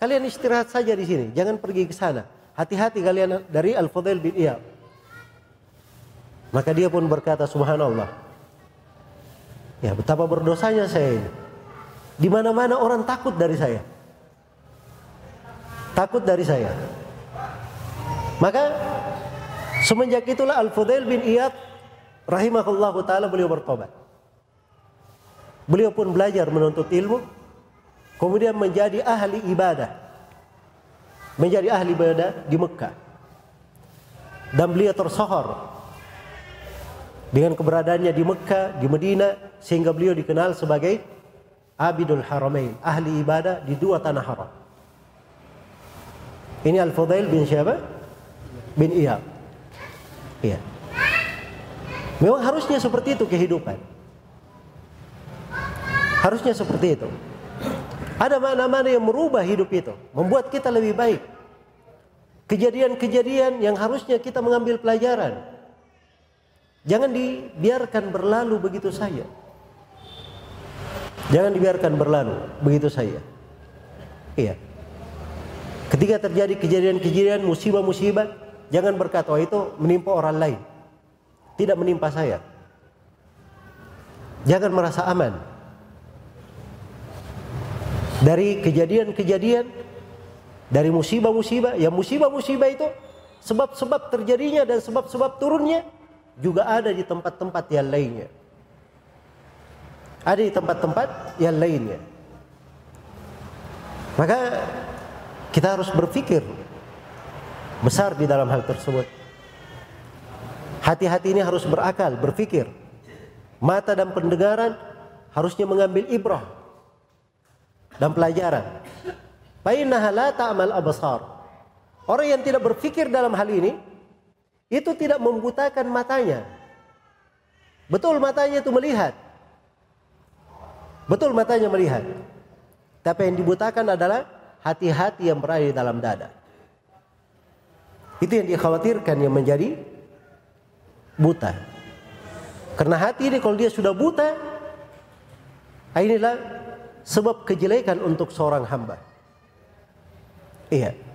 kalian istirahat saja di sini, jangan pergi ke sana. Hati-hati kalian dari Al-Fudail bin Iyad. Maka dia pun berkata subhanallah. Ya betapa berdosanya saya ini. Di mana-mana orang takut dari saya. Takut dari saya. Maka semenjak itulah Al-Fudail bin Iyad rahimahullahu taala beliau bertobat. Beliau pun belajar menuntut ilmu kemudian menjadi ahli ibadah. Menjadi ahli ibadah di Mekah. Dan beliau tersohor dengan keberadaannya di Mekah, di Medina sehingga beliau dikenal sebagai Abidul Haramain, ahli ibadah di dua tanah haram. Ini Al-Fudail bin siapa? Bin Iyab. Iya. Memang harusnya seperti itu kehidupan. Harusnya seperti itu. Ada mana-mana yang merubah hidup itu, membuat kita lebih baik. Kejadian-kejadian yang harusnya kita mengambil pelajaran. Jangan dibiarkan berlalu begitu saja. Jangan dibiarkan berlalu begitu saja. Iya. Ketika terjadi kejadian-kejadian musibah-musibah, jangan berkata oh, itu menimpa orang lain. Tidak menimpa saya. Jangan merasa aman dari kejadian-kejadian dari musibah-musibah. Ya musibah-musibah itu sebab-sebab terjadinya dan sebab-sebab turunnya juga ada di tempat-tempat yang lainnya. Ada di tempat-tempat yang lainnya. Maka kita harus berpikir besar di dalam hal tersebut. Hati-hati ini harus berakal, berpikir. Mata dan pendengaran harusnya mengambil ibrah dan pelajaran. Fainnaha la ta'mal absar. Orang yang tidak berpikir dalam hal ini itu tidak membutakan matanya. Betul matanya itu melihat. Betul matanya melihat. Tapi yang dibutakan adalah hati-hati yang berada di dalam dada. Itu yang dikhawatirkan yang menjadi buta. Karena hati ini kalau dia sudah buta, inilah sebab kejelekan untuk seorang hamba. Iya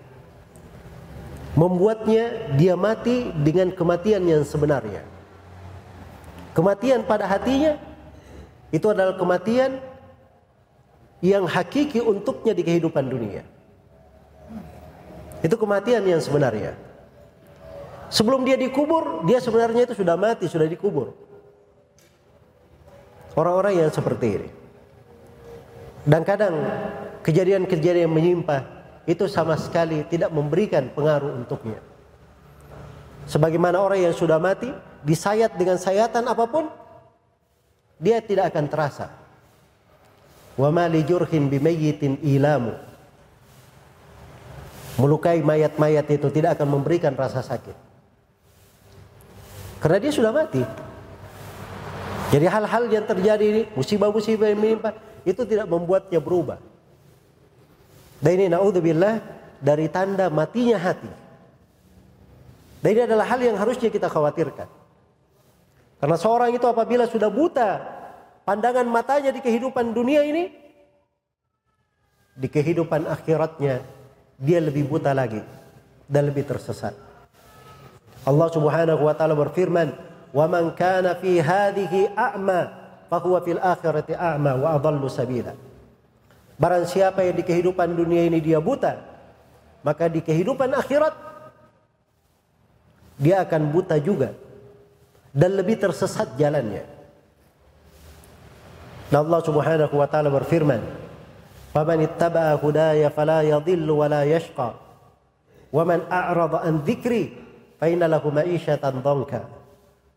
membuatnya dia mati dengan kematian yang sebenarnya. Kematian pada hatinya itu adalah kematian yang hakiki untuknya di kehidupan dunia. Itu kematian yang sebenarnya. Sebelum dia dikubur, dia sebenarnya itu sudah mati, sudah dikubur. Orang-orang yang seperti ini. Dan kadang kejadian-kejadian yang menyimpah itu sama sekali tidak memberikan pengaruh untuknya. Sebagaimana orang yang sudah mati disayat dengan sayatan apa pun dia tidak akan terasa. Wa ma li jurhin bimayyitin ilamu. Melukai mayat-mayat itu tidak akan memberikan rasa sakit. Karena dia sudah mati. Jadi hal-hal yang terjadi ini, musibah-musibah yang menimpa itu tidak membuatnya berubah. Dan ini naudzubillah dari tanda matinya hati. Dan ini adalah hal yang harusnya kita khawatirkan. Karena seorang itu apabila sudah buta pandangan matanya di kehidupan dunia ini, di kehidupan akhiratnya dia lebih buta lagi dan lebih tersesat. Allah Subhanahu wa taala berfirman, "Wa man kana fi hadhihi a'ma, fa huwa fil akhirati a'ma wa adallu sabila." Barang siapa yang di kehidupan dunia ini dia buta, maka di kehidupan akhirat dia akan buta juga dan lebih tersesat jalannya. Dan Allah Subhanahu wa taala berfirman, "Faman hudaya fala yadhillu wa la yashqa, a'rada an dhikri fa inna lahu ma'isyatan dhanka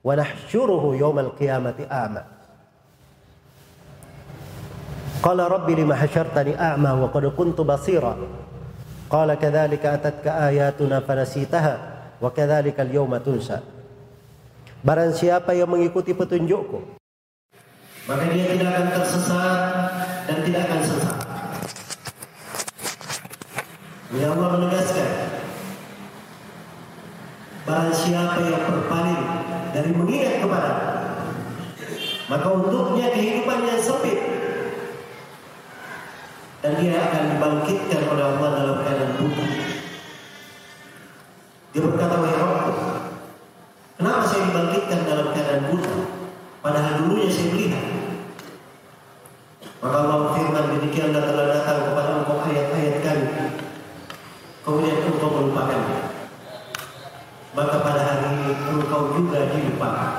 wa nahsyuruhu yawmal qiyamati a'ma." Qala rabbi lima hasyartani a'ma wa qad kuntu basira. Qala kadzalika atatka ayatuna fanasitaha wa kadzalika al-yawma tunsa. Barang siapa yang mengikuti petunjukku maka dia tidak akan tersesat dan tidak akan sesat. Ya Allah menegaskan Barang siapa yang berpaling dari mengingat kepada maka untuknya kehidupan yang sempit dan dia akan dibangkitkan oleh Allah dalam keadaan buta. Dia berkata, wahai Rabbku, kenapa saya dibangkitkan dalam keadaan buta? Padahal dulunya saya melihat. Maka Allah firman demikianlah telah datang kepada engkau ayat-ayat kami. Kemudian engkau melupakannya maka pada hari engkau juga dilupakan.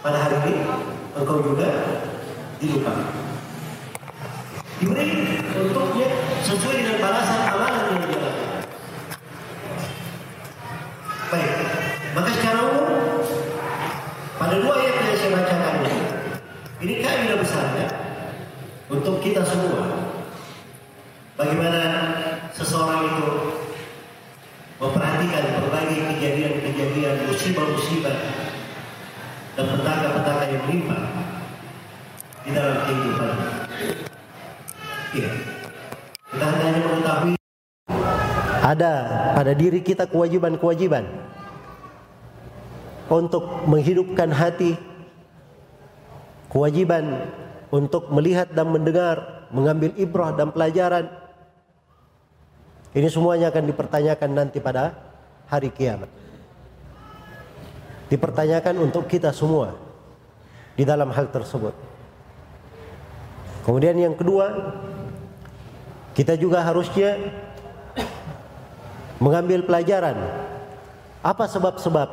Pada hari ini engkau juga dilupakan. Diberi untuknya sesuai dengan balasan amalan yang dia. Baik, maka secara umum pada dua ayat yang saya bacakan ini, ini kaidah besarnya untuk kita semua. Bagaimana musibah-musibah dan petaka-petaka yang menimpa di dalam kehidupan. Iya. Kita hanya mengetahui ada pada diri kita kewajiban-kewajiban untuk menghidupkan hati, kewajiban untuk melihat dan mendengar, mengambil ibrah dan pelajaran. Ini semuanya akan dipertanyakan nanti pada hari kiamat. Dipertanyakan untuk kita semua di dalam hal tersebut. Kemudian yang kedua, kita juga harusnya mengambil pelajaran apa sebab-sebab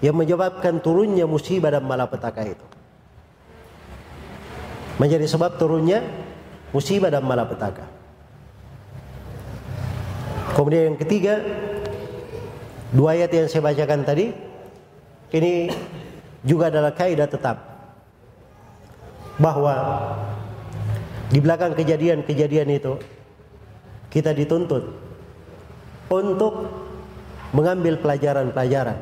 yang menyebabkan turunnya musibah dan malapetaka itu. Menjadi sebab turunnya musibah dan malapetaka. Kemudian yang ketiga, dua ayat yang saya bacakan tadi, ini juga adalah kaidah tetap bahwa di belakang kejadian-kejadian itu kita dituntut untuk mengambil pelajaran-pelajaran.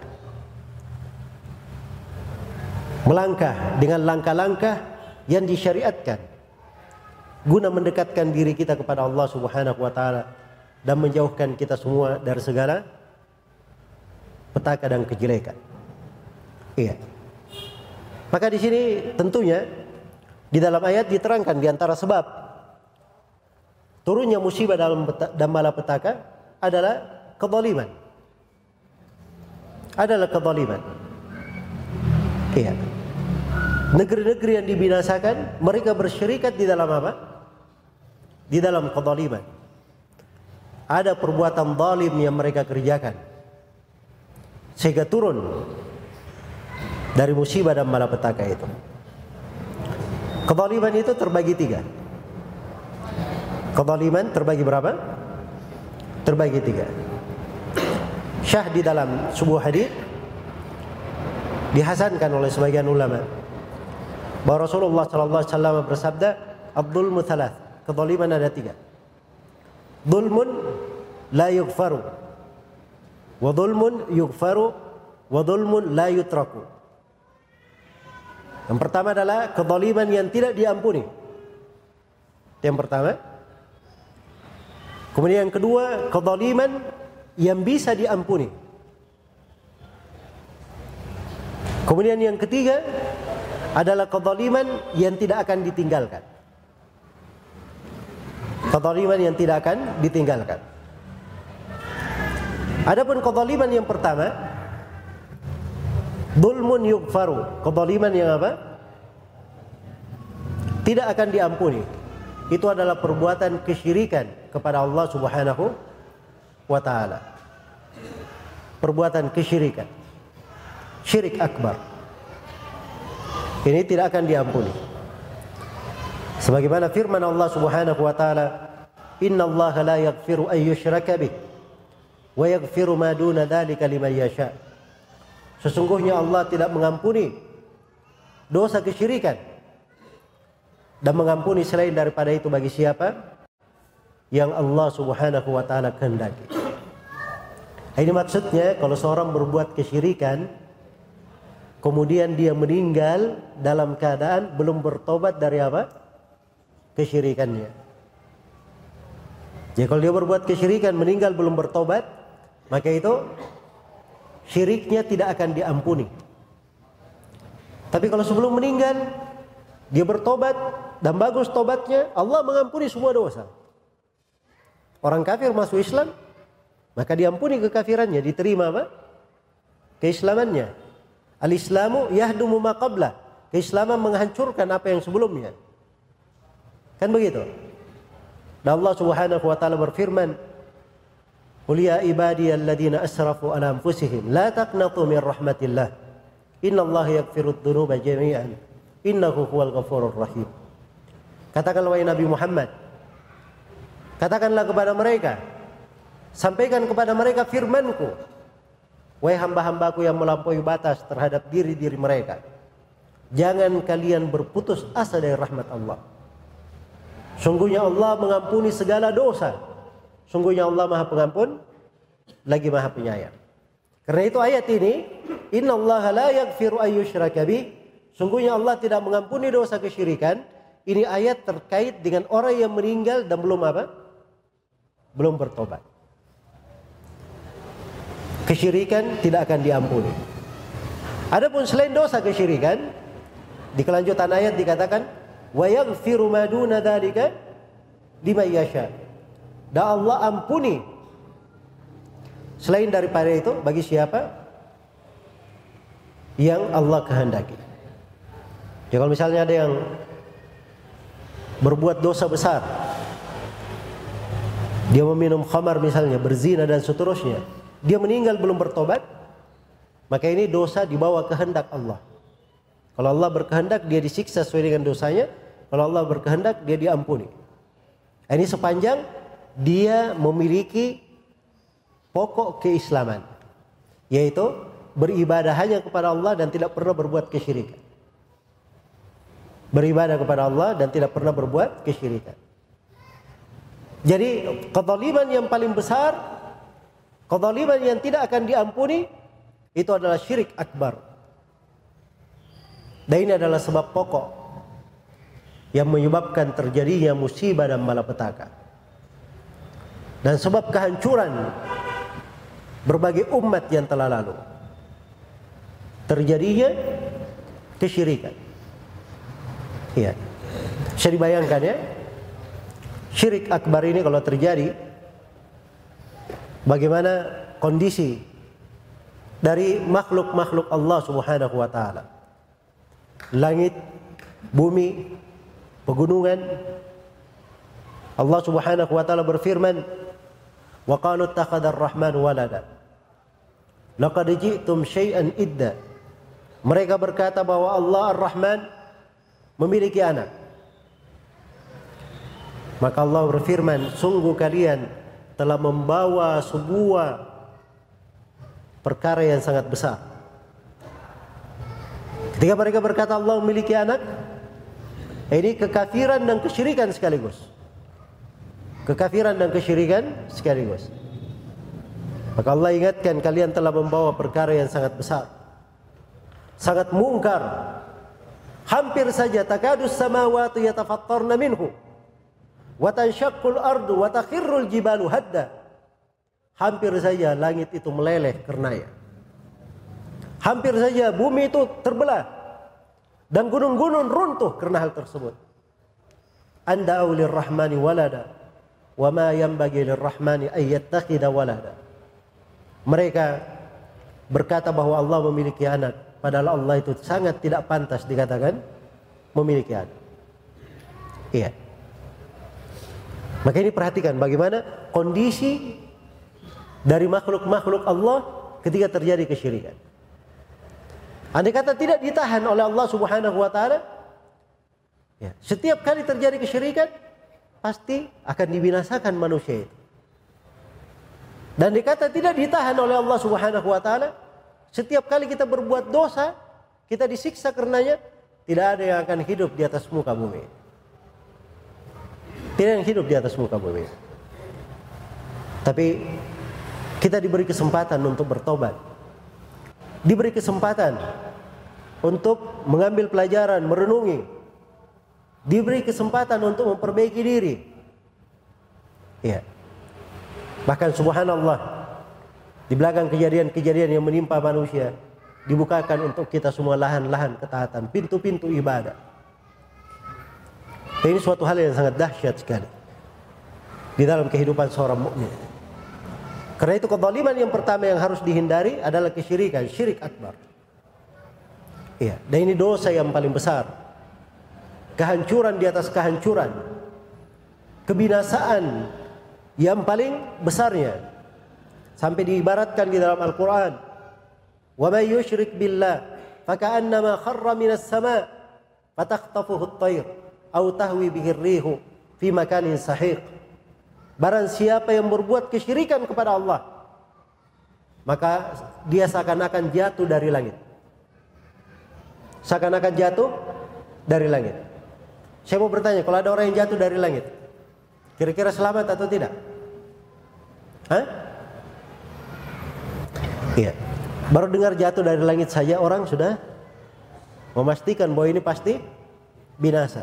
Melangkah dengan langkah-langkah yang disyariatkan guna mendekatkan diri kita kepada Allah Subhanahu wa taala dan menjauhkan kita semua dari segala petaka dan kejelekan. Iya. Maka di sini tentunya di dalam ayat diterangkan di antara sebab turunnya musibah dalam dan malapetaka adalah kezaliman. Adalah kezaliman. Iya. Negeri-negeri yang dibinasakan mereka bersyirikat di dalam apa? Di dalam kezaliman. Ada perbuatan zalim yang mereka kerjakan. Sehingga turun dari musibah dan malapetaka itu. Kezaliman itu terbagi tiga. Kezaliman terbagi berapa? terbagi tiga. Syah di dalam sebuah hadis dihasankan oleh sebagian ulama bahwa Rasulullah sallallahu alaihi wasallam bersabda Abdul Muthalas kezaliman ada tiga Zulmun la yughfaru wa zulmun yughfaru wa zulmun la yutraku Yang pertama adalah kezaliman yang tidak diampuni Yang pertama Kemudian yang kedua, kezaliman yang bisa diampuni. Kemudian yang ketiga adalah kezaliman yang tidak akan ditinggalkan. Kezaliman yang tidak akan ditinggalkan. Adapun kezaliman yang pertama, Dulmun yukfaru. Kezaliman yang apa? Tidak akan diampuni. Itu adalah perbuatan kesyirikan kepada Allah Subhanahu wa taala. Perbuatan kesyirikan. Syirik akbar. Ini tidak akan diampuni. Sebagaimana firman Allah Subhanahu wa taala, "Inna Allah la yaghfiru an yushraka wa yaghfiru ma duna dzalika liman yasha." Sesungguhnya Allah tidak mengampuni dosa kesyirikan dan mengampuni selain daripada itu bagi siapa yang Allah Subhanahu wa taala kehendaki. Ini maksudnya kalau seorang berbuat kesyirikan kemudian dia meninggal dalam keadaan belum bertobat dari apa? kesyirikannya. Jadi kalau dia berbuat kesyirikan meninggal belum bertobat, maka itu syiriknya tidak akan diampuni. Tapi kalau sebelum meninggal dia bertobat dan bagus tobatnya, Allah mengampuni semua dosa orang kafir masuk Islam, maka diampuni kekafirannya, diterima apa? Keislamannya. Al-Islamu yahdumu ma qabla. Keislaman menghancurkan apa yang sebelumnya. Kan begitu? Dan Allah Subhanahu wa taala berfirman, "Qul ya ibadiyalladzina asrafu ala anfusihim la taqnatu min rahmatillah. Innallaha yaghfiru dzunuba jami'an. Innahu huwal ghafurur rahim." Katakanlah wahai Nabi Muhammad, Katakanlah kepada mereka, sampaikan kepada mereka firmanku. Wahai hamba-hambaku yang melampaui batas terhadap diri-diri mereka. Jangan kalian berputus asa dari rahmat Allah. Sungguhnya Allah mengampuni segala dosa. Sungguhnya Allah Maha Pengampun lagi Maha Penyayang. Karena itu ayat ini, Inna Allah la yaghfiru ayyushraka. Sungguhnya Allah tidak mengampuni dosa kesyirikan. Ini ayat terkait dengan orang yang meninggal dan belum apa? Belum bertobat. Kesyirikan tidak akan diampuni. Adapun selain dosa kesyirikan, di kelanjutan ayat dikatakan, "Wa yaghfiru ma duna dzalika liman yasha." Dan Allah ampuni Selain daripada itu bagi siapa yang Allah kehendaki. Jadi kalau misalnya ada yang berbuat dosa besar, dia meminum khamar misalnya, berzina dan seterusnya, dia meninggal belum bertobat, maka ini dosa di bawah kehendak Allah. Kalau Allah berkehendak dia disiksa sesuai dengan dosanya, kalau Allah berkehendak dia diampuni. Ini sepanjang dia memiliki pokok keislaman yaitu beribadah hanya kepada Allah dan tidak pernah berbuat kesyirikan. Beribadah kepada Allah dan tidak pernah berbuat kesyirikan. Jadi kezaliman yang paling besar, kezaliman yang tidak akan diampuni itu adalah syirik akbar. Dan ini adalah sebab pokok yang menyebabkan terjadinya musibah dan malapetaka. Dan sebab kehancuran berbagai umat yang telah lalu. Terjadinya kesyirikan. Iya. Bisa dibayangkan ya. Syirik akbar ini kalau terjadi bagaimana kondisi dari makhluk-makhluk Allah Subhanahu wa taala. Langit, bumi, pegunungan. Allah Subhanahu wa taala berfirman, "Wa qalu ittakhadha ar-rahman walada." Laqad ji'tum syai'an idda. Mereka berkata bahwa Allah Ar-Rahman memiliki anak. Maka Allah berfirman, sungguh kalian telah membawa sebuah perkara yang sangat besar. Ketika mereka berkata Allah memiliki anak, ini kekafiran dan kesyirikan sekaligus. Kekafiran dan kesyirikan sekaligus. Maka Allah ingatkan kalian telah membawa perkara yang sangat besar. Sangat mungkar. Hampir saja takadus samawati yatafattarna minhu. Wa tanshaqqul ardu wa takhirrul jibalu hadda. Hampir saja langit itu meleleh karenanya. Hampir saja bumi itu terbelah dan gunung-gunung runtuh karena hal tersebut. Anda aulir rahmani walada wa ma yanbaghi lirrahmani ay yattakhidha walada. Mereka berkata bahwa Allah memiliki anak, padahal Allah itu sangat tidak pantas dikatakan memiliki anak. Iya. Maka ini perhatikan bagaimana kondisi dari makhluk-makhluk Allah ketika terjadi kesyirikan. Andai kata tidak ditahan oleh Allah Subhanahu wa taala, ya, setiap kali terjadi kesyirikan pasti akan dibinasakan manusia itu. Dan dikata tidak ditahan oleh Allah Subhanahu wa taala. Setiap kali kita berbuat dosa, kita disiksa karenanya, tidak ada yang akan hidup di atas muka bumi. Tidak yang hidup di atas muka bumi. Tapi kita diberi kesempatan untuk bertobat. Diberi kesempatan untuk mengambil pelajaran, merenungi. Diberi kesempatan untuk memperbaiki diri. Ya. Bahkan subhanallah di belakang kejadian-kejadian yang menimpa manusia dibukakan untuk kita semua lahan-lahan ketaatan, pintu-pintu ibadah. Dan ini suatu hal yang sangat dahsyat sekali di dalam kehidupan seorang mukmin. Karena itu kezaliman yang pertama yang harus dihindari adalah kesyirikan, syirik akbar. Iya, dan ini dosa yang paling besar. Kehancuran di atas kehancuran. Kebinasaan yang paling besarnya sampai diibaratkan di dalam Al-Qur'an wa may yusyrik billah faka'annama kharra minas sama' fatakhtafuhu at-tayr aw tahwi bihi ar-rihu fi makanin sahiq barang siapa yang berbuat kesyirikan kepada Allah maka dia seakan-akan jatuh dari langit seakan-akan jatuh dari langit. Saya mau bertanya, kalau ada orang yang jatuh dari langit, kira-kira selamat atau tidak? Hah? Iya. Baru dengar jatuh dari langit saja orang sudah memastikan bahwa ini pasti binasa.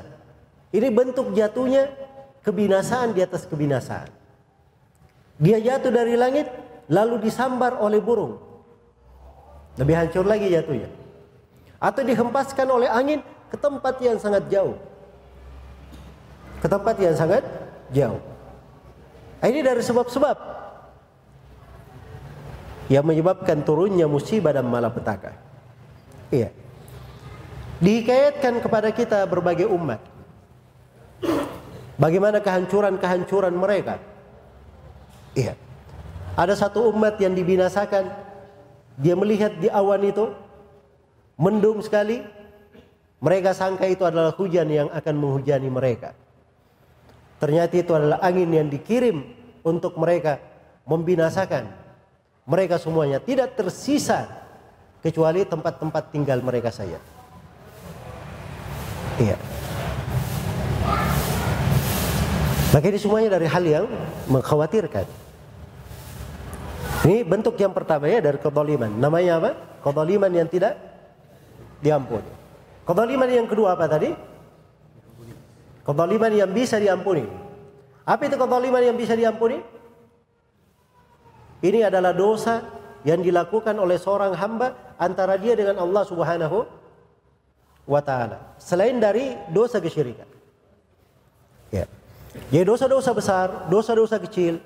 Ini bentuk jatuhnya kebinasaan di atas kebinasaan. Dia jatuh dari langit lalu disambar oleh burung. Lebih hancur lagi jatuhnya. Atau dihempaskan oleh angin ke tempat yang sangat jauh. Ke tempat yang sangat jauh. Ini dari sebab-sebab yang menyebabkan turunnya musibah dan malapetaka. Iya. Dihikayatkan kepada kita berbagai umat. Bagaimana kehancuran-kehancuran mereka. Iya. Ada satu umat yang dibinasakan. Dia melihat di awan itu mendung sekali. Mereka sangka itu adalah hujan yang akan menghujani mereka. Ternyata itu adalah angin yang dikirim untuk mereka membinasakan mereka semuanya tidak tersisa kecuali tempat-tempat tinggal mereka saja. Iya. Maka ini semuanya dari hal yang mengkhawatirkan. Ini bentuk yang pertama ya dari kedoliman. Namanya apa? Kedoliman yang tidak diampuni. Kedoliman yang kedua apa tadi? Kedoliman yang bisa diampuni. Apa itu kedoliman yang bisa diampuni? Ini adalah dosa yang dilakukan oleh seorang hamba antara dia dengan Allah Subhanahu wa taala. Selain dari dosa kesyirikan. Ya. Jadi dosa-dosa besar, dosa-dosa kecil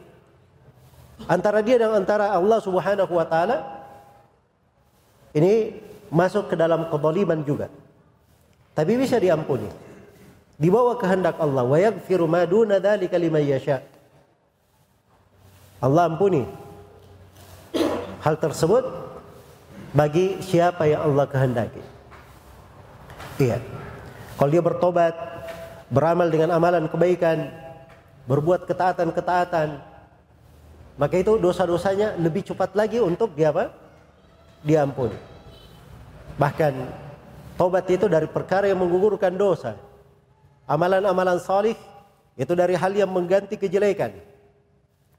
antara dia dan antara Allah Subhanahu wa taala ini masuk ke dalam kezaliman juga. Tapi bisa diampuni. Di bawah kehendak Allah, wa yaghfiru ma duna dzalika liman yasha. Allah ampuni hal tersebut bagi siapa yang Allah kehendaki. Iya. Kalau dia bertobat, beramal dengan amalan kebaikan, berbuat ketaatan-ketaatan, maka itu dosa-dosanya lebih cepat lagi untuk dia apa? Diampuni. Bahkan tobat itu dari perkara yang menggugurkan dosa. Amalan-amalan salih itu dari hal yang mengganti kejelekan.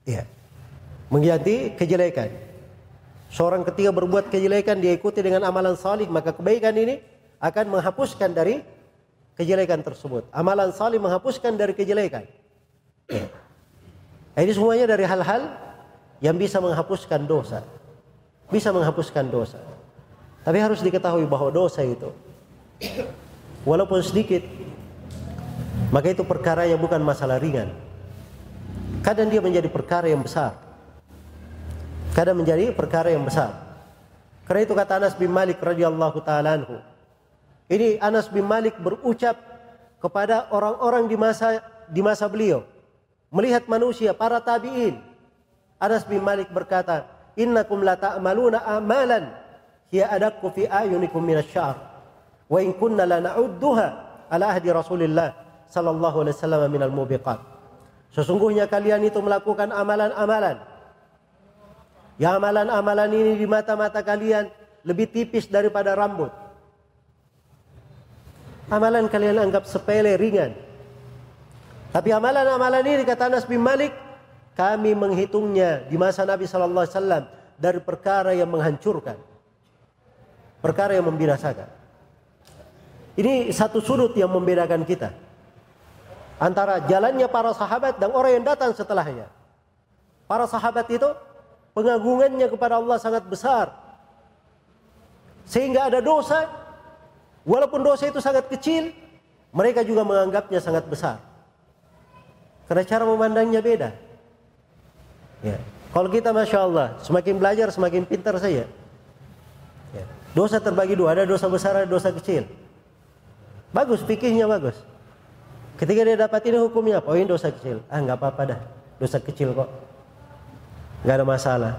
Iya. Mengganti kejelekan. Seorang ketika berbuat kejelekan dia ikuti dengan amalan salih maka kebaikan ini akan menghapuskan dari kejelekan tersebut. Amalan salih menghapuskan dari kejelekan. Ya. Ini semuanya dari hal-hal yang bisa menghapuskan dosa. Bisa menghapuskan dosa. Tapi harus diketahui bahwa dosa itu walaupun sedikit maka itu perkara yang bukan masalah ringan. Kadang dia menjadi perkara yang besar kadang menjadi perkara yang besar. Karena itu kata Anas bin Malik radhiyallahu taala anhu. Ini Anas bin Malik berucap kepada orang-orang di masa di masa beliau melihat manusia para tabi'in. Anas bin Malik berkata, "Innakum la ta'maluna amalan hiya adakku fi ayunikum minasy-sya'r wa in kunna la na'udduha ala ahdi Rasulillah sallallahu alaihi wasallam minal mubiqat." Sesungguhnya kalian itu melakukan amalan-amalan Ya amalan-amalan ini di mata-mata kalian lebih tipis daripada rambut. Amalan kalian anggap sepele, ringan. Tapi amalan-amalan ini kata Anas bin Malik, kami menghitungnya di masa Nabi Sallallahu Alaihi Wasallam dari perkara yang menghancurkan, perkara yang membinasakan. Ini satu sudut yang membedakan kita antara jalannya para sahabat dan orang yang datang setelahnya. Para sahabat itu pengagungannya kepada Allah sangat besar. Sehingga ada dosa, walaupun dosa itu sangat kecil, mereka juga menganggapnya sangat besar. Karena cara memandangnya beda. Ya. Kalau kita Masya Allah, semakin belajar semakin pintar saya. Ya. Dosa terbagi dua, ada dosa besar, ada dosa kecil. Bagus, pikirnya bagus. Ketika dia dapat ini hukumnya, oh ini dosa kecil. Ah nggak apa-apa dah, dosa kecil kok nggak ada masalah.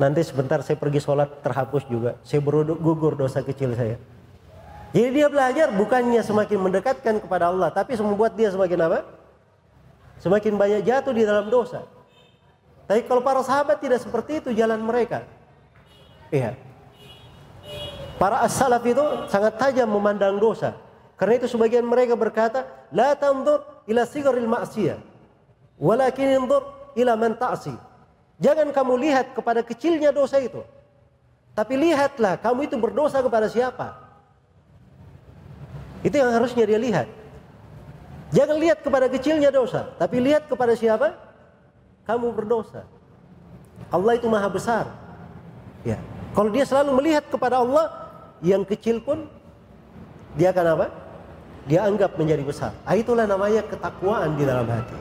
Nanti sebentar saya pergi sholat terhapus juga. Saya beruduk gugur dosa kecil saya. Jadi dia belajar bukannya semakin mendekatkan kepada Allah, tapi membuat dia semakin apa? Semakin banyak jatuh di dalam dosa. Tapi kalau para sahabat tidak seperti itu jalan mereka. Iya. Para as-salaf itu sangat tajam memandang dosa. Karena itu sebagian mereka berkata, "La tanzur ila sigaril ma'siyah, walakin inzur ila man ta'si." Jangan kamu lihat kepada kecilnya dosa itu. Tapi lihatlah kamu itu berdosa kepada siapa. Itu yang harusnya dia lihat. Jangan lihat kepada kecilnya dosa, tapi lihat kepada siapa? Kamu berdosa. Allah itu maha besar. Ya. Kalau dia selalu melihat kepada Allah, yang kecil pun dia akan apa? Dia anggap menjadi besar. Ah, itulah namanya ketakwaan di dalam hati.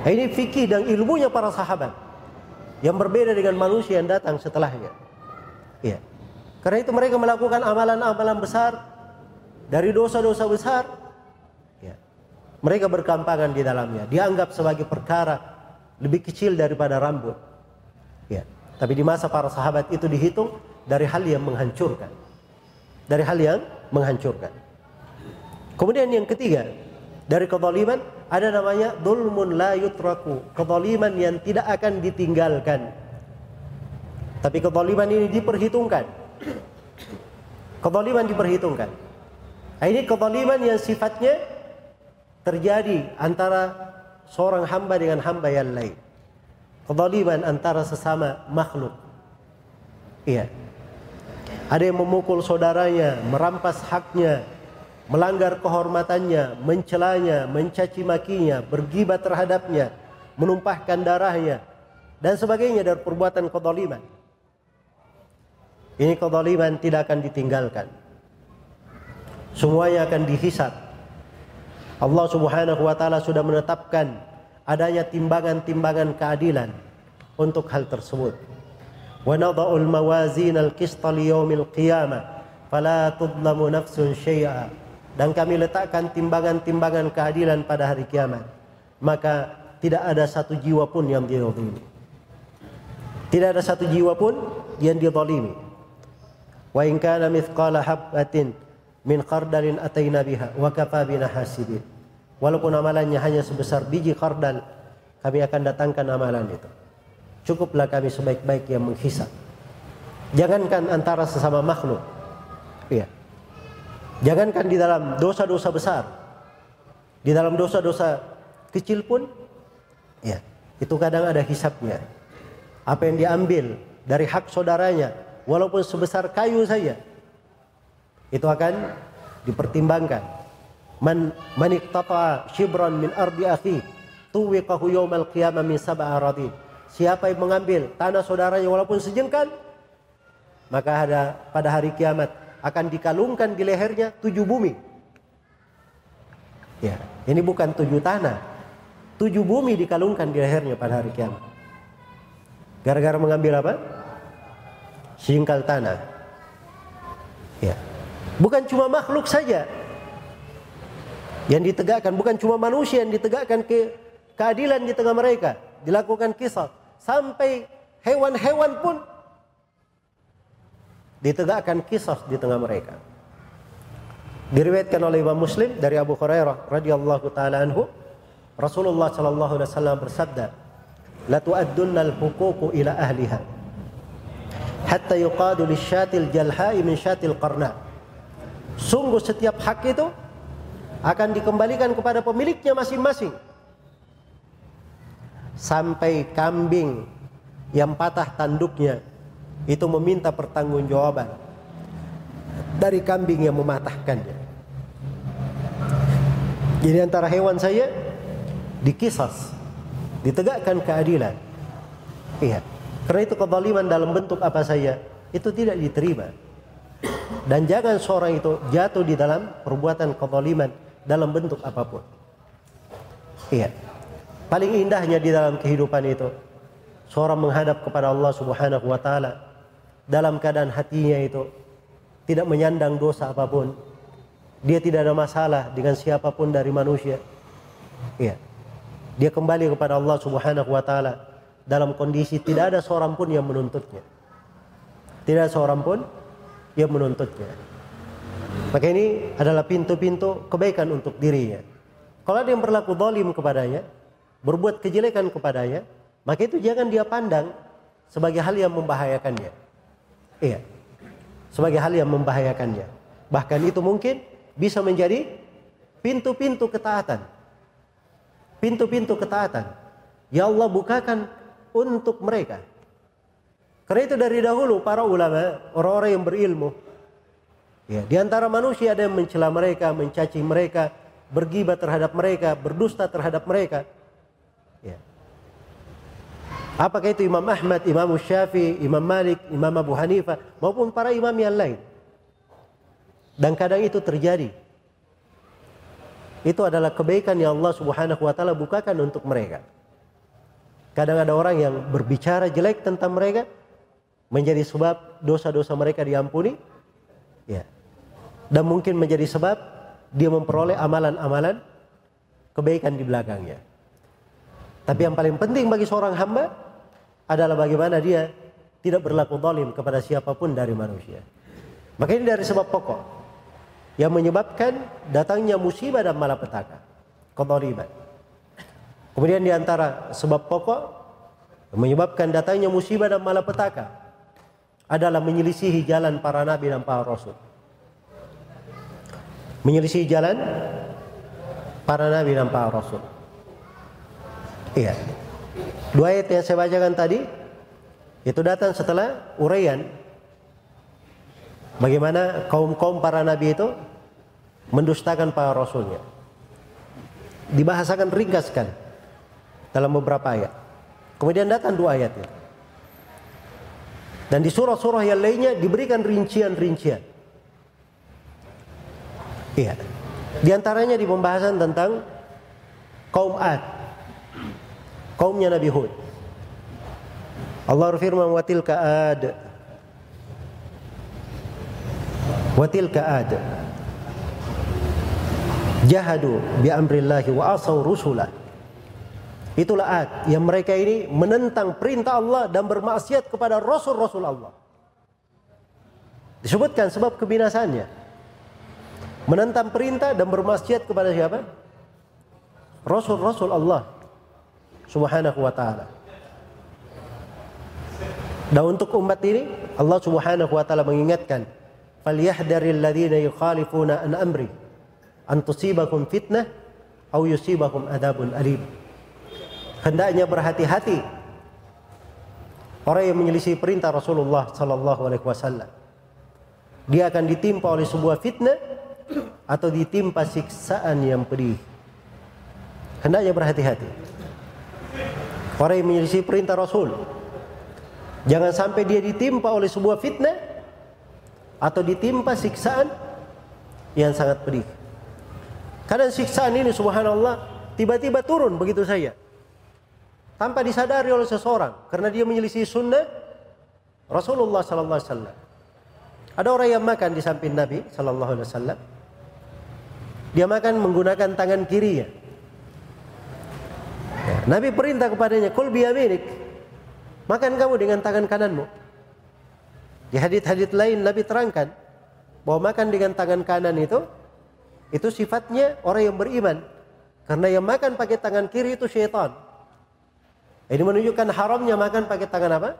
Nah, ini fikih dan ilmunya para sahabat yang berbeda dengan manusia yang datang setelahnya. Ya. Karena itu mereka melakukan amalan-amalan besar dari dosa-dosa besar. Ya. Mereka berkampangan di dalamnya. Dianggap sebagai perkara lebih kecil daripada rambut. Ya. Tapi di masa para sahabat itu dihitung dari hal yang menghancurkan. Dari hal yang menghancurkan. Kemudian yang ketiga, dari kezaliman ada namanya dulmun la yutraku, kezaliman yang tidak akan ditinggalkan. Tapi kezaliman ini diperhitungkan. Kezaliman diperhitungkan. Nah, ini kezaliman yang sifatnya terjadi antara seorang hamba dengan hamba yang lain. Kezaliman antara sesama makhluk. Iya. Ada yang memukul saudaranya, merampas haknya, melanggar kehormatannya, mencelanya, mencaci makinya, bergibah terhadapnya, menumpahkan darahnya dan sebagainya dari perbuatan kedoliman. Ini kedoliman tidak akan ditinggalkan. Semuanya akan dihisap. Allah Subhanahu wa taala sudah menetapkan adanya timbangan-timbangan keadilan untuk hal tersebut. Wa nadha'ul mawazin al-qist li yawmil qiyamah fala tudlamu nafsun syai'a dan kami letakkan timbangan-timbangan keadilan pada hari kiamat maka tidak ada satu jiwa pun yang dizalimi tidak ada satu jiwa pun yang dizalimi wa in kana mithqala habatin min khardalin ataina biha wa kafa bina hasibin walaupun amalannya hanya sebesar biji khardal kami akan datangkan amalan itu Cukuplah kami sebaik-baik yang menghisap. Jangankan antara sesama makhluk. Iya. Jangankan di dalam dosa-dosa besar. Di dalam dosa-dosa kecil pun ya, itu kadang ada hisapnya. Apa yang diambil dari hak saudaranya walaupun sebesar kayu saja itu akan dipertimbangkan. Man man shibran min ardi akhi tuwiqahu yawmal qiyamah min sab'a aradin. Siapa yang mengambil tanah saudaranya walaupun sejengkal, maka ada pada hari kiamat akan dikalungkan di lehernya tujuh bumi. Ya, ini bukan tujuh tanah. Tujuh bumi dikalungkan di lehernya pada hari kiamat. Gara-gara mengambil apa? Singkal tanah. Ya. Bukan cuma makhluk saja yang ditegakkan, bukan cuma manusia yang ditegakkan ke keadilan di tengah mereka, dilakukan kisah sampai hewan-hewan pun ditegakkan kisah di tengah mereka. Diriwayatkan oleh Imam Muslim dari Abu Hurairah radhiyallahu taala anhu, Rasulullah sallallahu alaihi wasallam bersabda, "La tu'addunna al-huququ ila ahliha hatta yuqadu lisyatil jalha'i min syatil qarna." Sungguh setiap hak itu akan dikembalikan kepada pemiliknya masing-masing sampai kambing yang patah tanduknya itu meminta pertanggungjawaban dari kambing yang mematahkannya. Jadi antara hewan saya dikisas, ditegakkan keadilan. Iya. Karena itu kezaliman dalam bentuk apa saja itu tidak diterima. Dan jangan seorang itu jatuh di dalam perbuatan kezaliman dalam bentuk apa pun. Iya. Paling indahnya di dalam kehidupan itu seorang menghadap kepada Allah Subhanahu wa taala dalam keadaan hatinya itu tidak menyandang dosa apa pun. Dia tidak ada masalah dengan siapa pun dari manusia. Iya. Dia kembali kepada Allah Subhanahu wa taala dalam kondisi tidak ada seorang pun yang menuntutnya. Tidak ada seorang pun yang menuntutnya. Maka ini adalah pintu-pintu kebaikan untuk dirinya. Kalau ada yang berlaku zalim kepadanya, berbuat kejelekan kepadanya, maka itu jangan dia pandang sebagai hal yang membahayakannya. Iya. sebagai hal yang membahayakannya. Bahkan itu mungkin bisa menjadi pintu-pintu ketaatan. Pintu-pintu ketaatan. Ya Allah bukakan untuk mereka. Karena itu dari dahulu para ulama, orang-orang yang berilmu, ya, di antara manusia ada yang mencela mereka, mencaci mereka, bergibat terhadap mereka, berdusta terhadap mereka. Apakah itu Imam Ahmad, Imam Syafi'i, Imam Malik, Imam Abu Hanifah, maupun para imam yang lain. Dan kadang itu terjadi. Itu adalah kebaikan yang Allah Subhanahu wa taala bukakan untuk mereka. Kadang ada orang yang berbicara jelek tentang mereka menjadi sebab dosa-dosa mereka diampuni. Ya. Dan mungkin menjadi sebab dia memperoleh amalan-amalan kebaikan di belakangnya. Tapi yang paling penting bagi seorang hamba adalah bagaimana dia tidak berlaku zalim kepada siapa pun dari manusia. Maka ini dari sebab pokok yang menyebabkan datangnya musibah dan malapetaka. Kodoriban. Kemudian di antara sebab pokok yang menyebabkan datangnya musibah dan malapetaka adalah menyelisihi jalan para nabi dan para rasul. Menyelisihi jalan para nabi dan para rasul. Iya. Dua ayat yang saya bacakan tadi itu datang setelah uraian bagaimana kaum-kaum para nabi itu mendustakan para rasulnya. Dibahasakan ringkaskan dalam beberapa ayat. Kemudian datang dua ayat itu. Dan di surah-surah yang lainnya diberikan rincian-rincian. Iya. Di antaranya di pembahasan tentang kaum Ad. Kaumnya Nabi Hud. Allah berfirman wa tilka ad. Wa tilka ad jahadu bi amrillahi wa asaw rusulah. Itulah ad yang mereka ini menentang perintah Allah dan bermaksiat kepada rasul-rasul Allah. Disebutkan sebab kebinasannya. Menentang perintah dan bermaksiat kepada siapa? Rasul-rasul Allah Subhanahu wa taala. Dan untuk umat ini Allah Subhanahu wa taala mengingatkan, "Falyahdharil ladzina yukhalifuna an amri an tusibakum fitnah au yusibakum adabun alim. Hendaknya berhati-hati orang yang menyelisih perintah Rasulullah sallallahu alaihi wasallam. Dia akan ditimpa oleh sebuah fitnah atau ditimpa siksaan yang pedih. Hendaknya berhati-hati. Orang yang menyelisih perintah Rasul. Jangan sampai dia ditimpa oleh sebuah fitnah atau ditimpa siksaan yang sangat pedih. Karena siksaan ini subhanallah tiba-tiba turun begitu saja. Tanpa disadari oleh seseorang karena dia menyelisih sunnah Rasulullah sallallahu alaihi wasallam. Ada orang yang makan di samping Nabi sallallahu alaihi wasallam. Dia makan menggunakan tangan kirinya. Nabi perintah kepadanya, "Kul biyaminik." Makan kamu dengan tangan kananmu. Di hadits-hadits lain Nabi terangkan bahwa makan dengan tangan kanan itu itu sifatnya orang yang beriman. Karena yang makan pakai tangan kiri itu syaitan. Ini menunjukkan haramnya makan pakai tangan apa?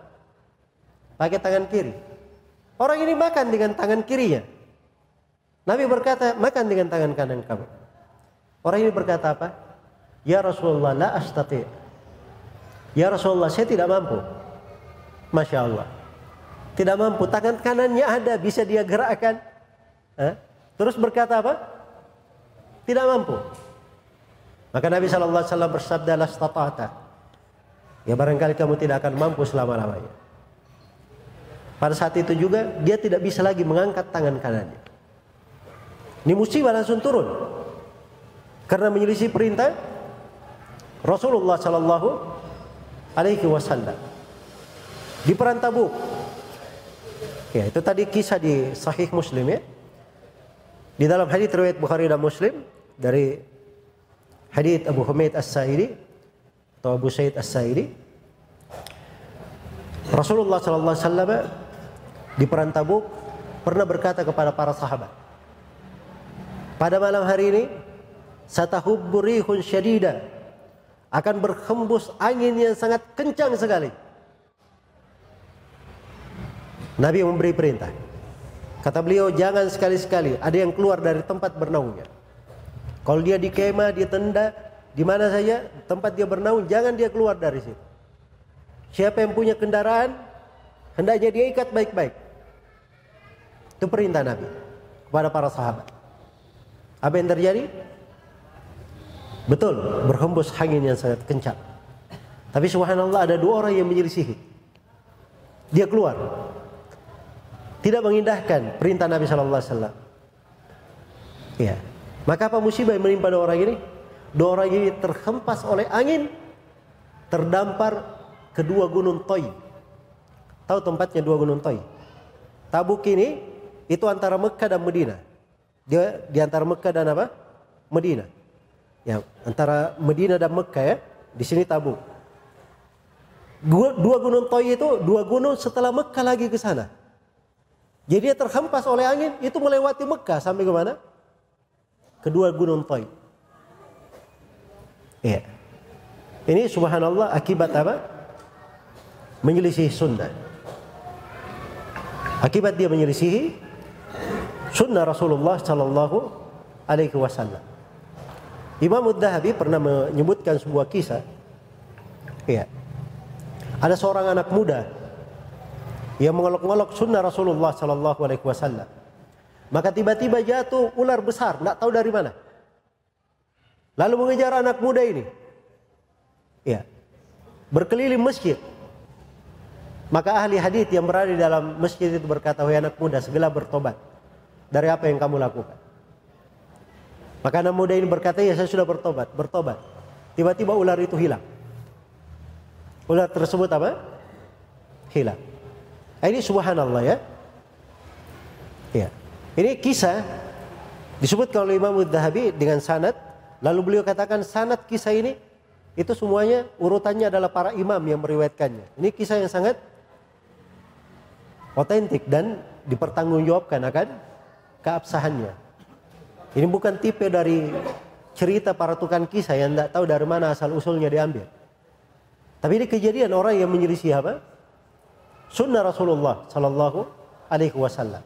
Pakai tangan kiri. Orang ini makan dengan tangan kirinya. Nabi berkata, makan dengan tangan kanan kamu. Orang ini berkata apa? Ya Rasulullah, la astati. Ya Rasulullah, saya tidak mampu. Masya Allah. Tidak mampu. Tangan kanannya ada, bisa dia gerakkan. Eh? Terus berkata apa? Tidak mampu. Maka Nabi Shallallahu Alaihi Wasallam bersabda, "Lastata'ta." Ya barangkali kamu tidak akan mampu selama-lamanya. Pada saat itu juga dia tidak bisa lagi mengangkat tangan kanannya. Ini musibah langsung turun. Karena menyelisih perintah Rasulullah Shallallahu Alaihi Wasallam di perang Tabuk. Ya itu tadi kisah di Sahih Muslim ya. Di dalam hadis riwayat Bukhari dan Muslim dari hadis Abu Humaid As-Sa'idi atau Abu Said As-Sa'idi Rasulullah sallallahu alaihi wasallam di perang Tabuk pernah berkata kepada para sahabat pada malam hari ini satahubbu rihun syadida akan berhembus angin yang sangat kencang sekali Nabi memberi perintah Kata beliau, jangan sekali-sekali ada yang keluar dari tempat bernaungnya. Kalau dia di kemah, di tenda, di mana saja tempat dia bernaung, jangan dia keluar dari situ. Siapa yang punya kendaraan, hendaknya dia ikat baik-baik. Itu perintah Nabi kepada para sahabat. Apa yang terjadi? Betul, berhembus angin yang sangat kencang. Tapi subhanallah ada dua orang yang menyelisihi. Dia keluar. Tidak mengindahkan perintah Nabi sallallahu alaihi wasallam. Ya. Maka apa musibah yang menimpa dua orang ini? Dua orang ini terhempas oleh angin, terdampar kedua gunung Toy. Tahu tempatnya dua gunung Toy? Tabuk ini itu antara Mekah dan Medina. Dia di antara Mekah dan apa? Medina. Ya, antara Medina dan Mekah ya. Di sini Tabuk. Dua, dua gunung Toy itu dua gunung setelah Mekah lagi ke sana. Jadi dia terhempas oleh angin itu melewati Mekah sampai ke mana? Kedua gunung Toy. Iya. Ini subhanallah akibat apa? Menyelisih sunnah. Akibat dia menyelisihi sunnah Rasulullah Sallallahu Alaihi Wasallam. Imam Ad-Dahabi pernah menyebutkan sebuah kisah. Iya. Ada seorang anak muda yang mengolok-olok sunnah Rasulullah Sallallahu Alaihi Wasallam. Maka tiba-tiba jatuh ular besar, tidak tahu dari mana. Lalu mengejar anak muda ini. Ya. Berkeliling masjid. Maka ahli hadis yang berada di dalam masjid itu berkata, "Wahai anak muda, segera bertobat dari apa yang kamu lakukan." Maka anak muda ini berkata, "Ya, saya sudah bertobat, bertobat." Tiba-tiba ular itu hilang. Ular tersebut apa? Hilang. Nah, ini subhanallah ya. Ya. Ini kisah disebutkan oleh Imam Dhahabi dengan sanad. Lalu beliau katakan sanad kisah ini itu semuanya urutannya adalah para imam yang meriwayatkannya. Ini kisah yang sangat otentik dan dipertanggungjawabkan akan keabsahannya. Ini bukan tipe dari cerita para tukang kisah yang tidak tahu dari mana asal usulnya diambil. Tapi ini kejadian orang yang menyelisih apa? Sunnah Rasulullah Sallallahu Alaihi Wasallam.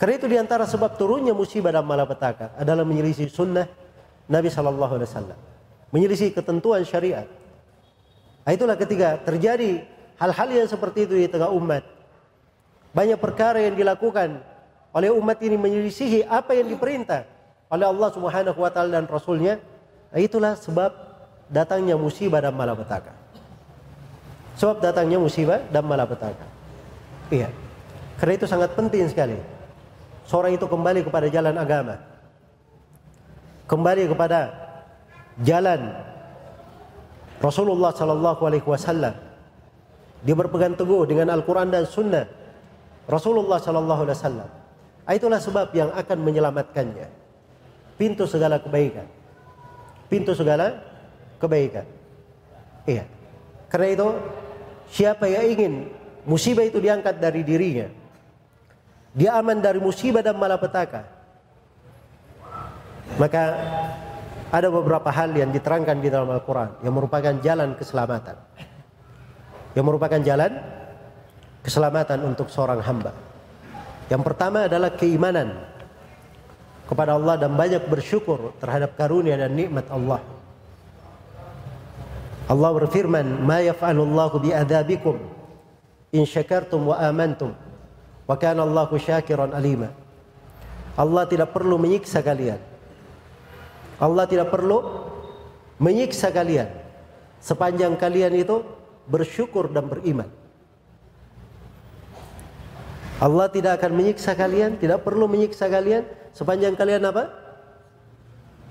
Karena itu di antara sebab turunnya musibah dan malapetaka adalah menyelisih sunnah Nabi Sallallahu Alaihi Wasallam, menyelisih ketentuan syariat. Nah, itulah ketika terjadi hal-hal yang seperti itu di tengah umat, banyak perkara yang dilakukan oleh umat ini menyelisihi apa yang diperintah oleh Allah Subhanahu wa taala dan rasulnya. Nah, itulah sebab datangnya musibah dan malapetaka. Sebab datangnya musibah dan malapetaka. Iya. Karena itu sangat penting sekali. Seorang itu kembali kepada jalan agama. Kembali kepada jalan Rasulullah sallallahu alaihi wasallam. Dia berpegang teguh dengan Al-Qur'an dan Sunnah Rasulullah Shallallahu Alaihi Wasallam. Ah, itulah sebab yang akan menyelamatkannya. Pintu segala kebaikan. Pintu segala kebaikan. Iya. Karena itu siapa yang ingin musibah itu diangkat dari dirinya. Dia aman dari musibah dan malapetaka. Maka ada beberapa hal yang diterangkan di dalam Al-Quran yang merupakan jalan keselamatan. Yang merupakan jalan keselamatan untuk seorang hamba. Yang pertama adalah keimanan kepada Allah dan banyak bersyukur terhadap karunia dan nikmat Allah. Allah berfirman, "Ma yaf'alu Allahu bi'adzabikum in syakartum wa amantum wa kana Allahu syakiran alima." Allah tidak perlu menyiksa kalian. Allah tidak perlu menyiksa kalian sepanjang kalian itu bersyukur dan beriman. Allah tidak akan menyiksa kalian, tidak perlu menyiksa kalian sepanjang kalian apa?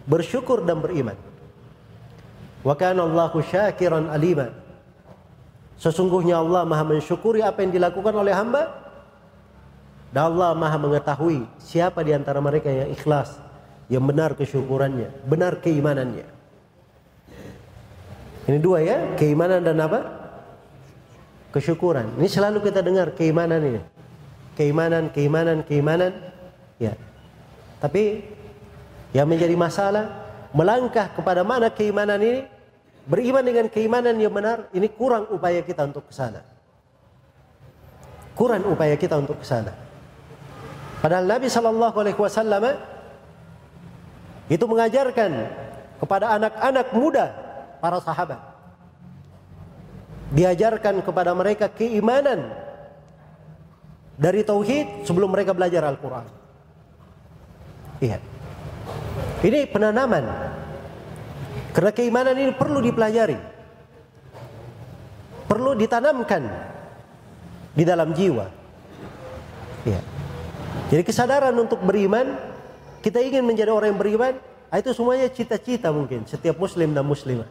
Bersyukur dan beriman. Wa kana Allahu syakiran alima. Sesungguhnya Allah Maha mensyukuri apa yang dilakukan oleh hamba dan Allah Maha mengetahui siapa di antara mereka yang ikhlas, yang benar kesyukurannya, benar keimanannya. Ini dua ya, keimanan dan apa? Kesyukuran. Ini selalu kita dengar keimanan ini keimanan, keimanan, keimanan. Ya. Tapi yang menjadi masalah melangkah kepada mana keimanan ini beriman dengan keimanan yang benar ini kurang upaya kita untuk ke sana. Kurang upaya kita untuk ke sana. Padahal Nabi Shallallahu Alaihi Wasallam itu mengajarkan kepada anak-anak muda para sahabat. Diajarkan kepada mereka keimanan dari tauhid sebelum mereka belajar Al-Quran. Iya. Ini penanaman. Karena keimanan ini perlu dipelajari. Perlu ditanamkan di dalam jiwa. Iya. Jadi kesadaran untuk beriman, kita ingin menjadi orang yang beriman, ah, itu semuanya cita-cita mungkin setiap muslim dan muslimah.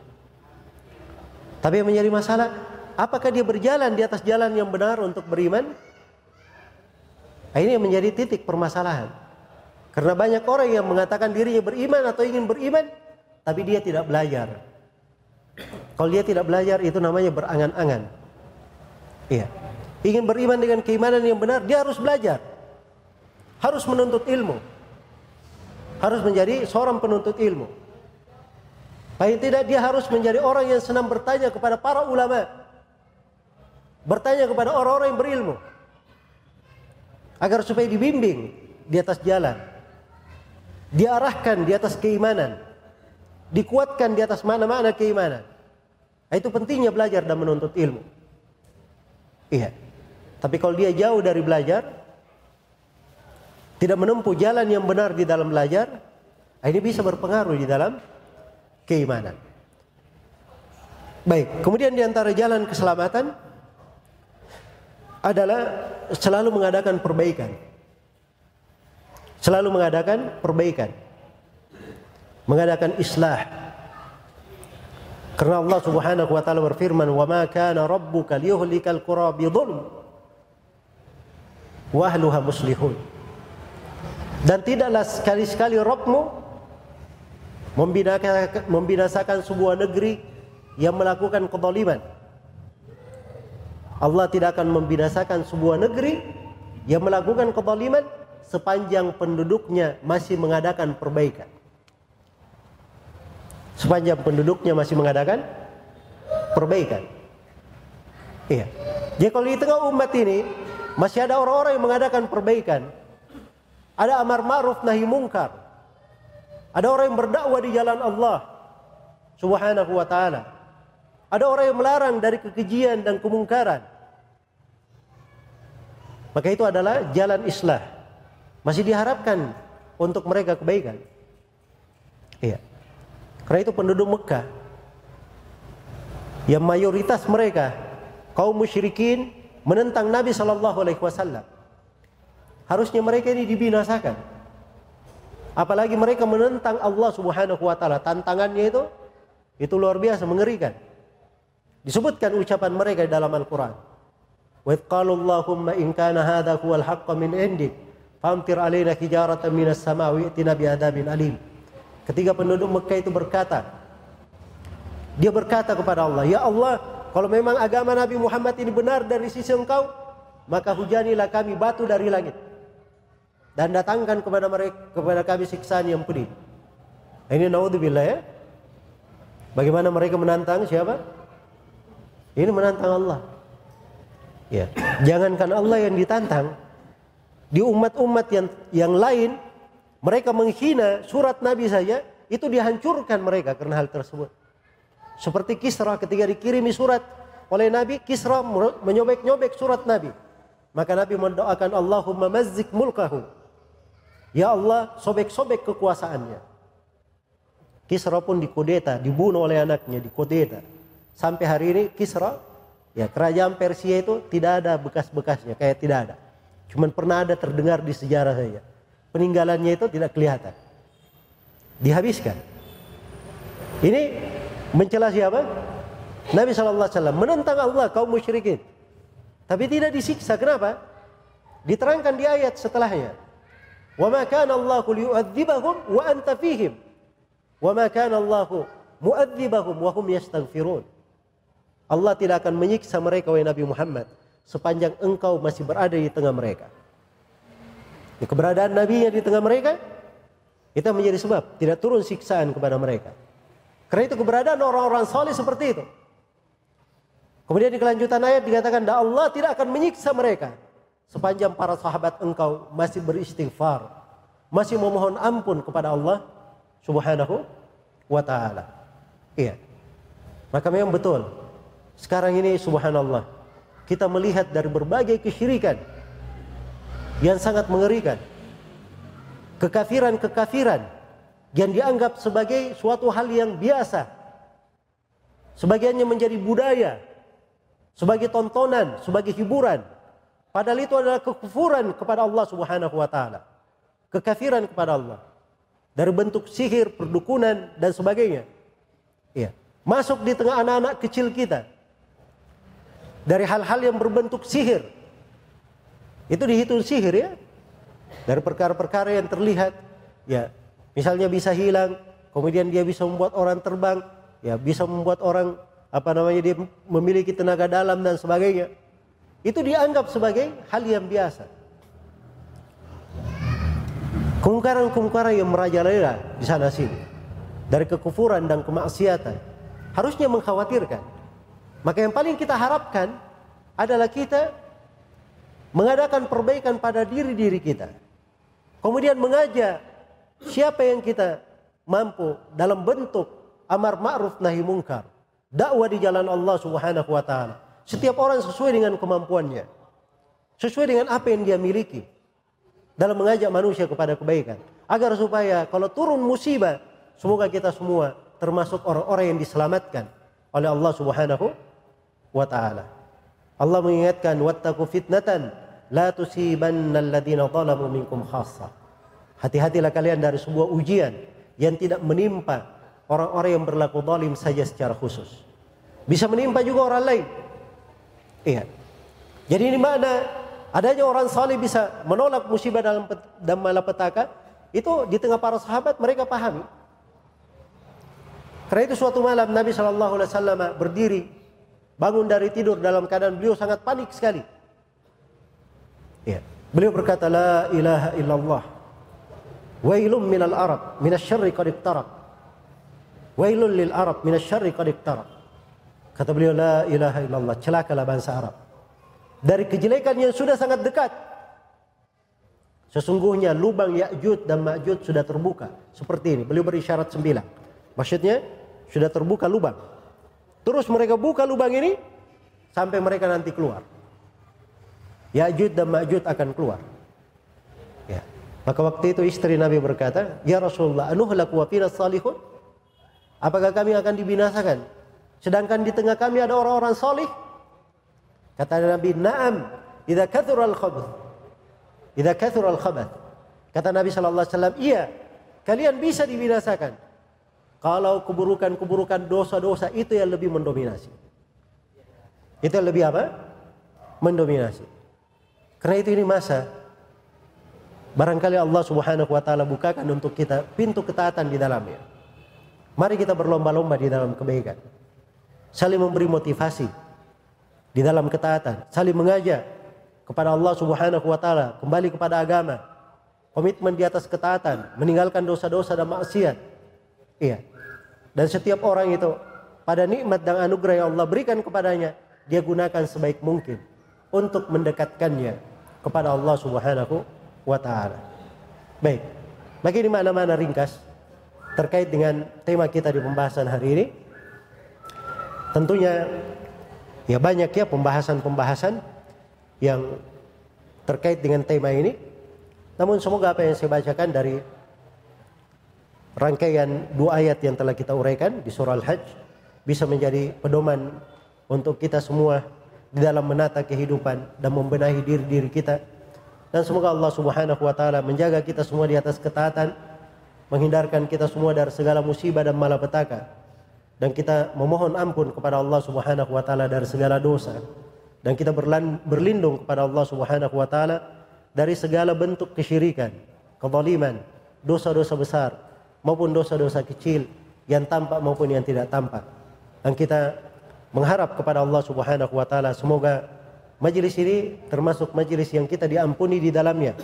Tapi yang menjadi masalah, apakah dia berjalan di atas jalan yang benar untuk beriman? Nah, ini yang menjadi titik permasalahan. Karena banyak orang yang mengatakan dirinya beriman atau ingin beriman, tapi dia tidak belajar. Kalau dia tidak belajar itu namanya berangan-angan. Iya. Ingin beriman dengan keimanan yang benar, dia harus belajar harus menuntut ilmu. Harus menjadi seorang penuntut ilmu. Paling tidak dia harus menjadi orang yang senang bertanya kepada para ulama. Bertanya kepada orang-orang yang berilmu. Agar supaya dibimbing di atas jalan. Diarahkan di atas keimanan. Dikuatkan di atas mana-mana keimanan. Nah, itu pentingnya belajar dan menuntut ilmu. Iya. Tapi kalau dia jauh dari belajar, tidak menempuh jalan yang benar di dalam belajar, ini bisa berpengaruh di dalam keimanan. Baik, kemudian di antara jalan keselamatan adalah selalu mengadakan perbaikan. Selalu mengadakan perbaikan. Mengadakan islah. Karena Allah Subhanahu wa taala berfirman, "Wa ma kana rabbuka liyuhlikal qura bi dhulm wa ahluha muslihun." Dan tidaklah sekali-sekali Rabbmu membinasakan, membinasakan sebuah negeri yang melakukan kezaliman. Allah tidak akan membinasakan sebuah negeri yang melakukan kezaliman sepanjang penduduknya masih mengadakan perbaikan. Sepanjang penduduknya masih mengadakan perbaikan. Iya. Jadi kalau di tengah umat ini masih ada orang-orang yang mengadakan perbaikan, ada amar ma'ruf nahi mungkar. Ada orang yang berdakwah di jalan Allah Subhanahu wa taala. Ada orang yang melarang dari kekejian dan kemungkaran. Maka itu adalah jalan islah. Masih diharapkan untuk mereka kebaikan. Iya. Karena itu penduduk Mekah yang mayoritas mereka kaum musyrikin menentang Nabi Shallallahu alaihi wasallam. Harusnya mereka ini dibinasakan. Apalagi mereka menentang Allah Subhanahu wa taala. Tantangannya itu itu luar biasa mengerikan. Disebutkan ucapan mereka di dalam Al-Qur'an. Wa qalu Allahumma in kana hadha huwal haqq min indik famtir alaina hijaratan minas sama'i itina bi'adabin alim. Ketika penduduk Mekah itu berkata, dia berkata kepada Allah, "Ya Allah, kalau memang agama Nabi Muhammad ini benar dari sisi Engkau, maka hujanilah kami batu dari langit." dan datangkan kepada mereka kepada kami siksaan yang pedih. Ini naudzubillah ya. Bagaimana mereka menantang siapa? Ini menantang Allah. Ya, jangankan Allah yang ditantang, di umat-umat yang yang lain mereka menghina surat Nabi saja itu dihancurkan mereka karena hal tersebut. Seperti Kisra ketika dikirimi surat oleh Nabi, Kisra menyobek-nyobek surat Nabi. Maka Nabi mendoakan Allahumma mazzik mulkahu Ya Allah, sobek-sobek kekuasaannya. Kisra pun dikodeta, dibunuh oleh anaknya, dikodeta sampai hari ini Kisra ya kerajaan Persia itu tidak ada bekas-bekasnya kayak tidak ada. Cuman pernah ada terdengar di sejarah saja. Peninggalannya itu tidak kelihatan. Dihabiskan. Ini mencela siapa? Nabi Shallallahu Alaihi Wasallam. Menentang Allah kaum musyrikin. Tapi tidak disiksa. Kenapa? Diterangkan di ayat setelahnya. Wa ma kana Allahu liyu'adzibahum wa anta fihim. Wa ma kana Allahu mu'adzibahum wahum yastaghfirun. Allah tidak akan menyiksa mereka wahai Nabi Muhammad sepanjang engkau masih berada di tengah mereka. Ya, keberadaan Nabi yang di tengah mereka itu menjadi sebab tidak turun siksaan kepada mereka. Karena itu keberadaan orang-orang soleh seperti itu. Kemudian di kelanjutan ayat dikatakan, Allah tidak akan menyiksa mereka sepanjang para sahabat engkau masih beristighfar, masih memohon ampun kepada Allah Subhanahu wa taala. Iya. Maka memang betul. Sekarang ini subhanallah kita melihat dari berbagai kesyirikan yang sangat mengerikan. Kekafiran-kekafiran yang dianggap sebagai suatu hal yang biasa. Sebagiannya menjadi budaya, sebagai tontonan, sebagai hiburan. Padahal itu adalah kekufuran kepada Allah Subhanahu wa taala. Kekafiran kepada Allah. Dari bentuk sihir, perdukunan dan sebagainya. Iya. Masuk di tengah anak-anak kecil kita. Dari hal-hal yang berbentuk sihir. Itu dihitung sihir ya. Dari perkara-perkara yang terlihat ya, misalnya bisa hilang, kemudian dia bisa membuat orang terbang, ya bisa membuat orang apa namanya dia memiliki tenaga dalam dan sebagainya. Itu dianggap sebagai hal yang biasa. Kemungkaran-kemungkaran yang merajalela di sana sini dari kekufuran dan kemaksiatan harusnya mengkhawatirkan. Maka yang paling kita harapkan adalah kita mengadakan perbaikan pada diri-diri kita. Kemudian mengajak siapa yang kita mampu dalam bentuk amar ma'ruf nahi mungkar dakwah di jalan Allah Subhanahu wa taala. Setiap orang sesuai dengan kemampuannya. Sesuai dengan apa yang dia miliki. Dalam mengajak manusia kepada kebaikan. Agar supaya kalau turun musibah, semoga kita semua termasuk orang-orang yang diselamatkan oleh Allah Subhanahu wa taala. Allah mengingatkan wattaqu fitnatan la tusibanna alladziina zalamu minkum khassa. Hati-hatilah kalian dari sebuah ujian yang tidak menimpa orang-orang yang berlaku zalim saja secara khusus. Bisa menimpa juga orang lain. Iya. Jadi ini mana adanya orang saleh bisa menolak musibah dalam dalam malapetaka itu di tengah para sahabat mereka pahami. Karena itu suatu malam Nabi Shallallahu Alaihi Wasallam berdiri bangun dari tidur dalam keadaan beliau sangat panik sekali. Ya. Beliau berkata la ilaha illallah. Wailum minal arab minasyarri qad iqtarab. Wailul lil Arab minasyarri qad iqtarab. Kata beliau la ilaha illallah, celakalah bangsa Arab. Dari kejelekan yang sudah sangat dekat. Sesungguhnya lubang Ya'jud dan Ma'jud sudah terbuka. Seperti ini, beliau berisyarat sembilan. Maksudnya sudah terbuka lubang. Terus mereka buka lubang ini sampai mereka nanti keluar. Ya'jud dan Ma'jud akan keluar. Ya. Maka waktu itu istri Nabi berkata, "Ya Rasulullah, anuhlaku wa fina salihun?" Apakah kami akan dibinasakan? Sedangkan di tengah kami ada orang-orang solih. Kata Nabi, Naam, idha kathur al-khabath. Idha kathur al-khabath. Kata Nabi SAW, iya, kalian bisa dibinasakan. Kalau keburukan-keburukan dosa-dosa itu yang lebih mendominasi. Itu yang lebih apa? Mendominasi. Karena itu ini masa barangkali Allah Subhanahu wa taala bukakan untuk kita pintu ketaatan di dalamnya. Mari kita berlomba-lomba di dalam kebaikan. Saling memberi motivasi di dalam ketaatan, saling mengajak kepada Allah Subhanahu wa taala, kembali kepada agama. Komitmen di atas ketaatan, meninggalkan dosa-dosa dan maksiat. Iya. Dan setiap orang itu pada nikmat dan anugerah yang Allah berikan kepadanya, dia gunakan sebaik mungkin untuk mendekatkannya kepada Allah Subhanahu wa taala. Baik. Bagi di mana-mana ringkas terkait dengan tema kita di pembahasan hari ini. Tentunya ya banyak ya pembahasan-pembahasan yang terkait dengan tema ini. Namun semoga apa yang saya bacakan dari rangkaian dua ayat yang telah kita uraikan di surah Al-Hajj bisa menjadi pedoman untuk kita semua di dalam menata kehidupan dan membenahi diri-diri kita. Dan semoga Allah Subhanahu wa taala menjaga kita semua di atas ketaatan menghindarkan kita semua dari segala musibah dan malapetaka dan kita memohon ampun kepada Allah Subhanahu wa taala dari segala dosa dan kita berlindung kepada Allah Subhanahu wa taala dari segala bentuk kesyirikan, kezaliman, dosa-dosa besar maupun dosa-dosa kecil yang tampak maupun yang tidak tampak. Dan kita mengharap kepada Allah Subhanahu wa taala semoga majelis ini termasuk majelis yang kita diampuni di dalamnya,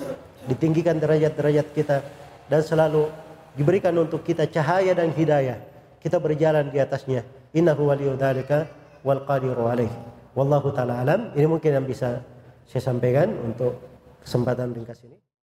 ditinggikan derajat-derajat kita dan selalu diberikan untuk kita cahaya dan hidayah. Kita berjalan di atasnya. Innahu waliyudzalika wal qadiru alaih. Wallahu taala alam. Ini mungkin yang bisa saya sampaikan untuk kesempatan ringkas ini.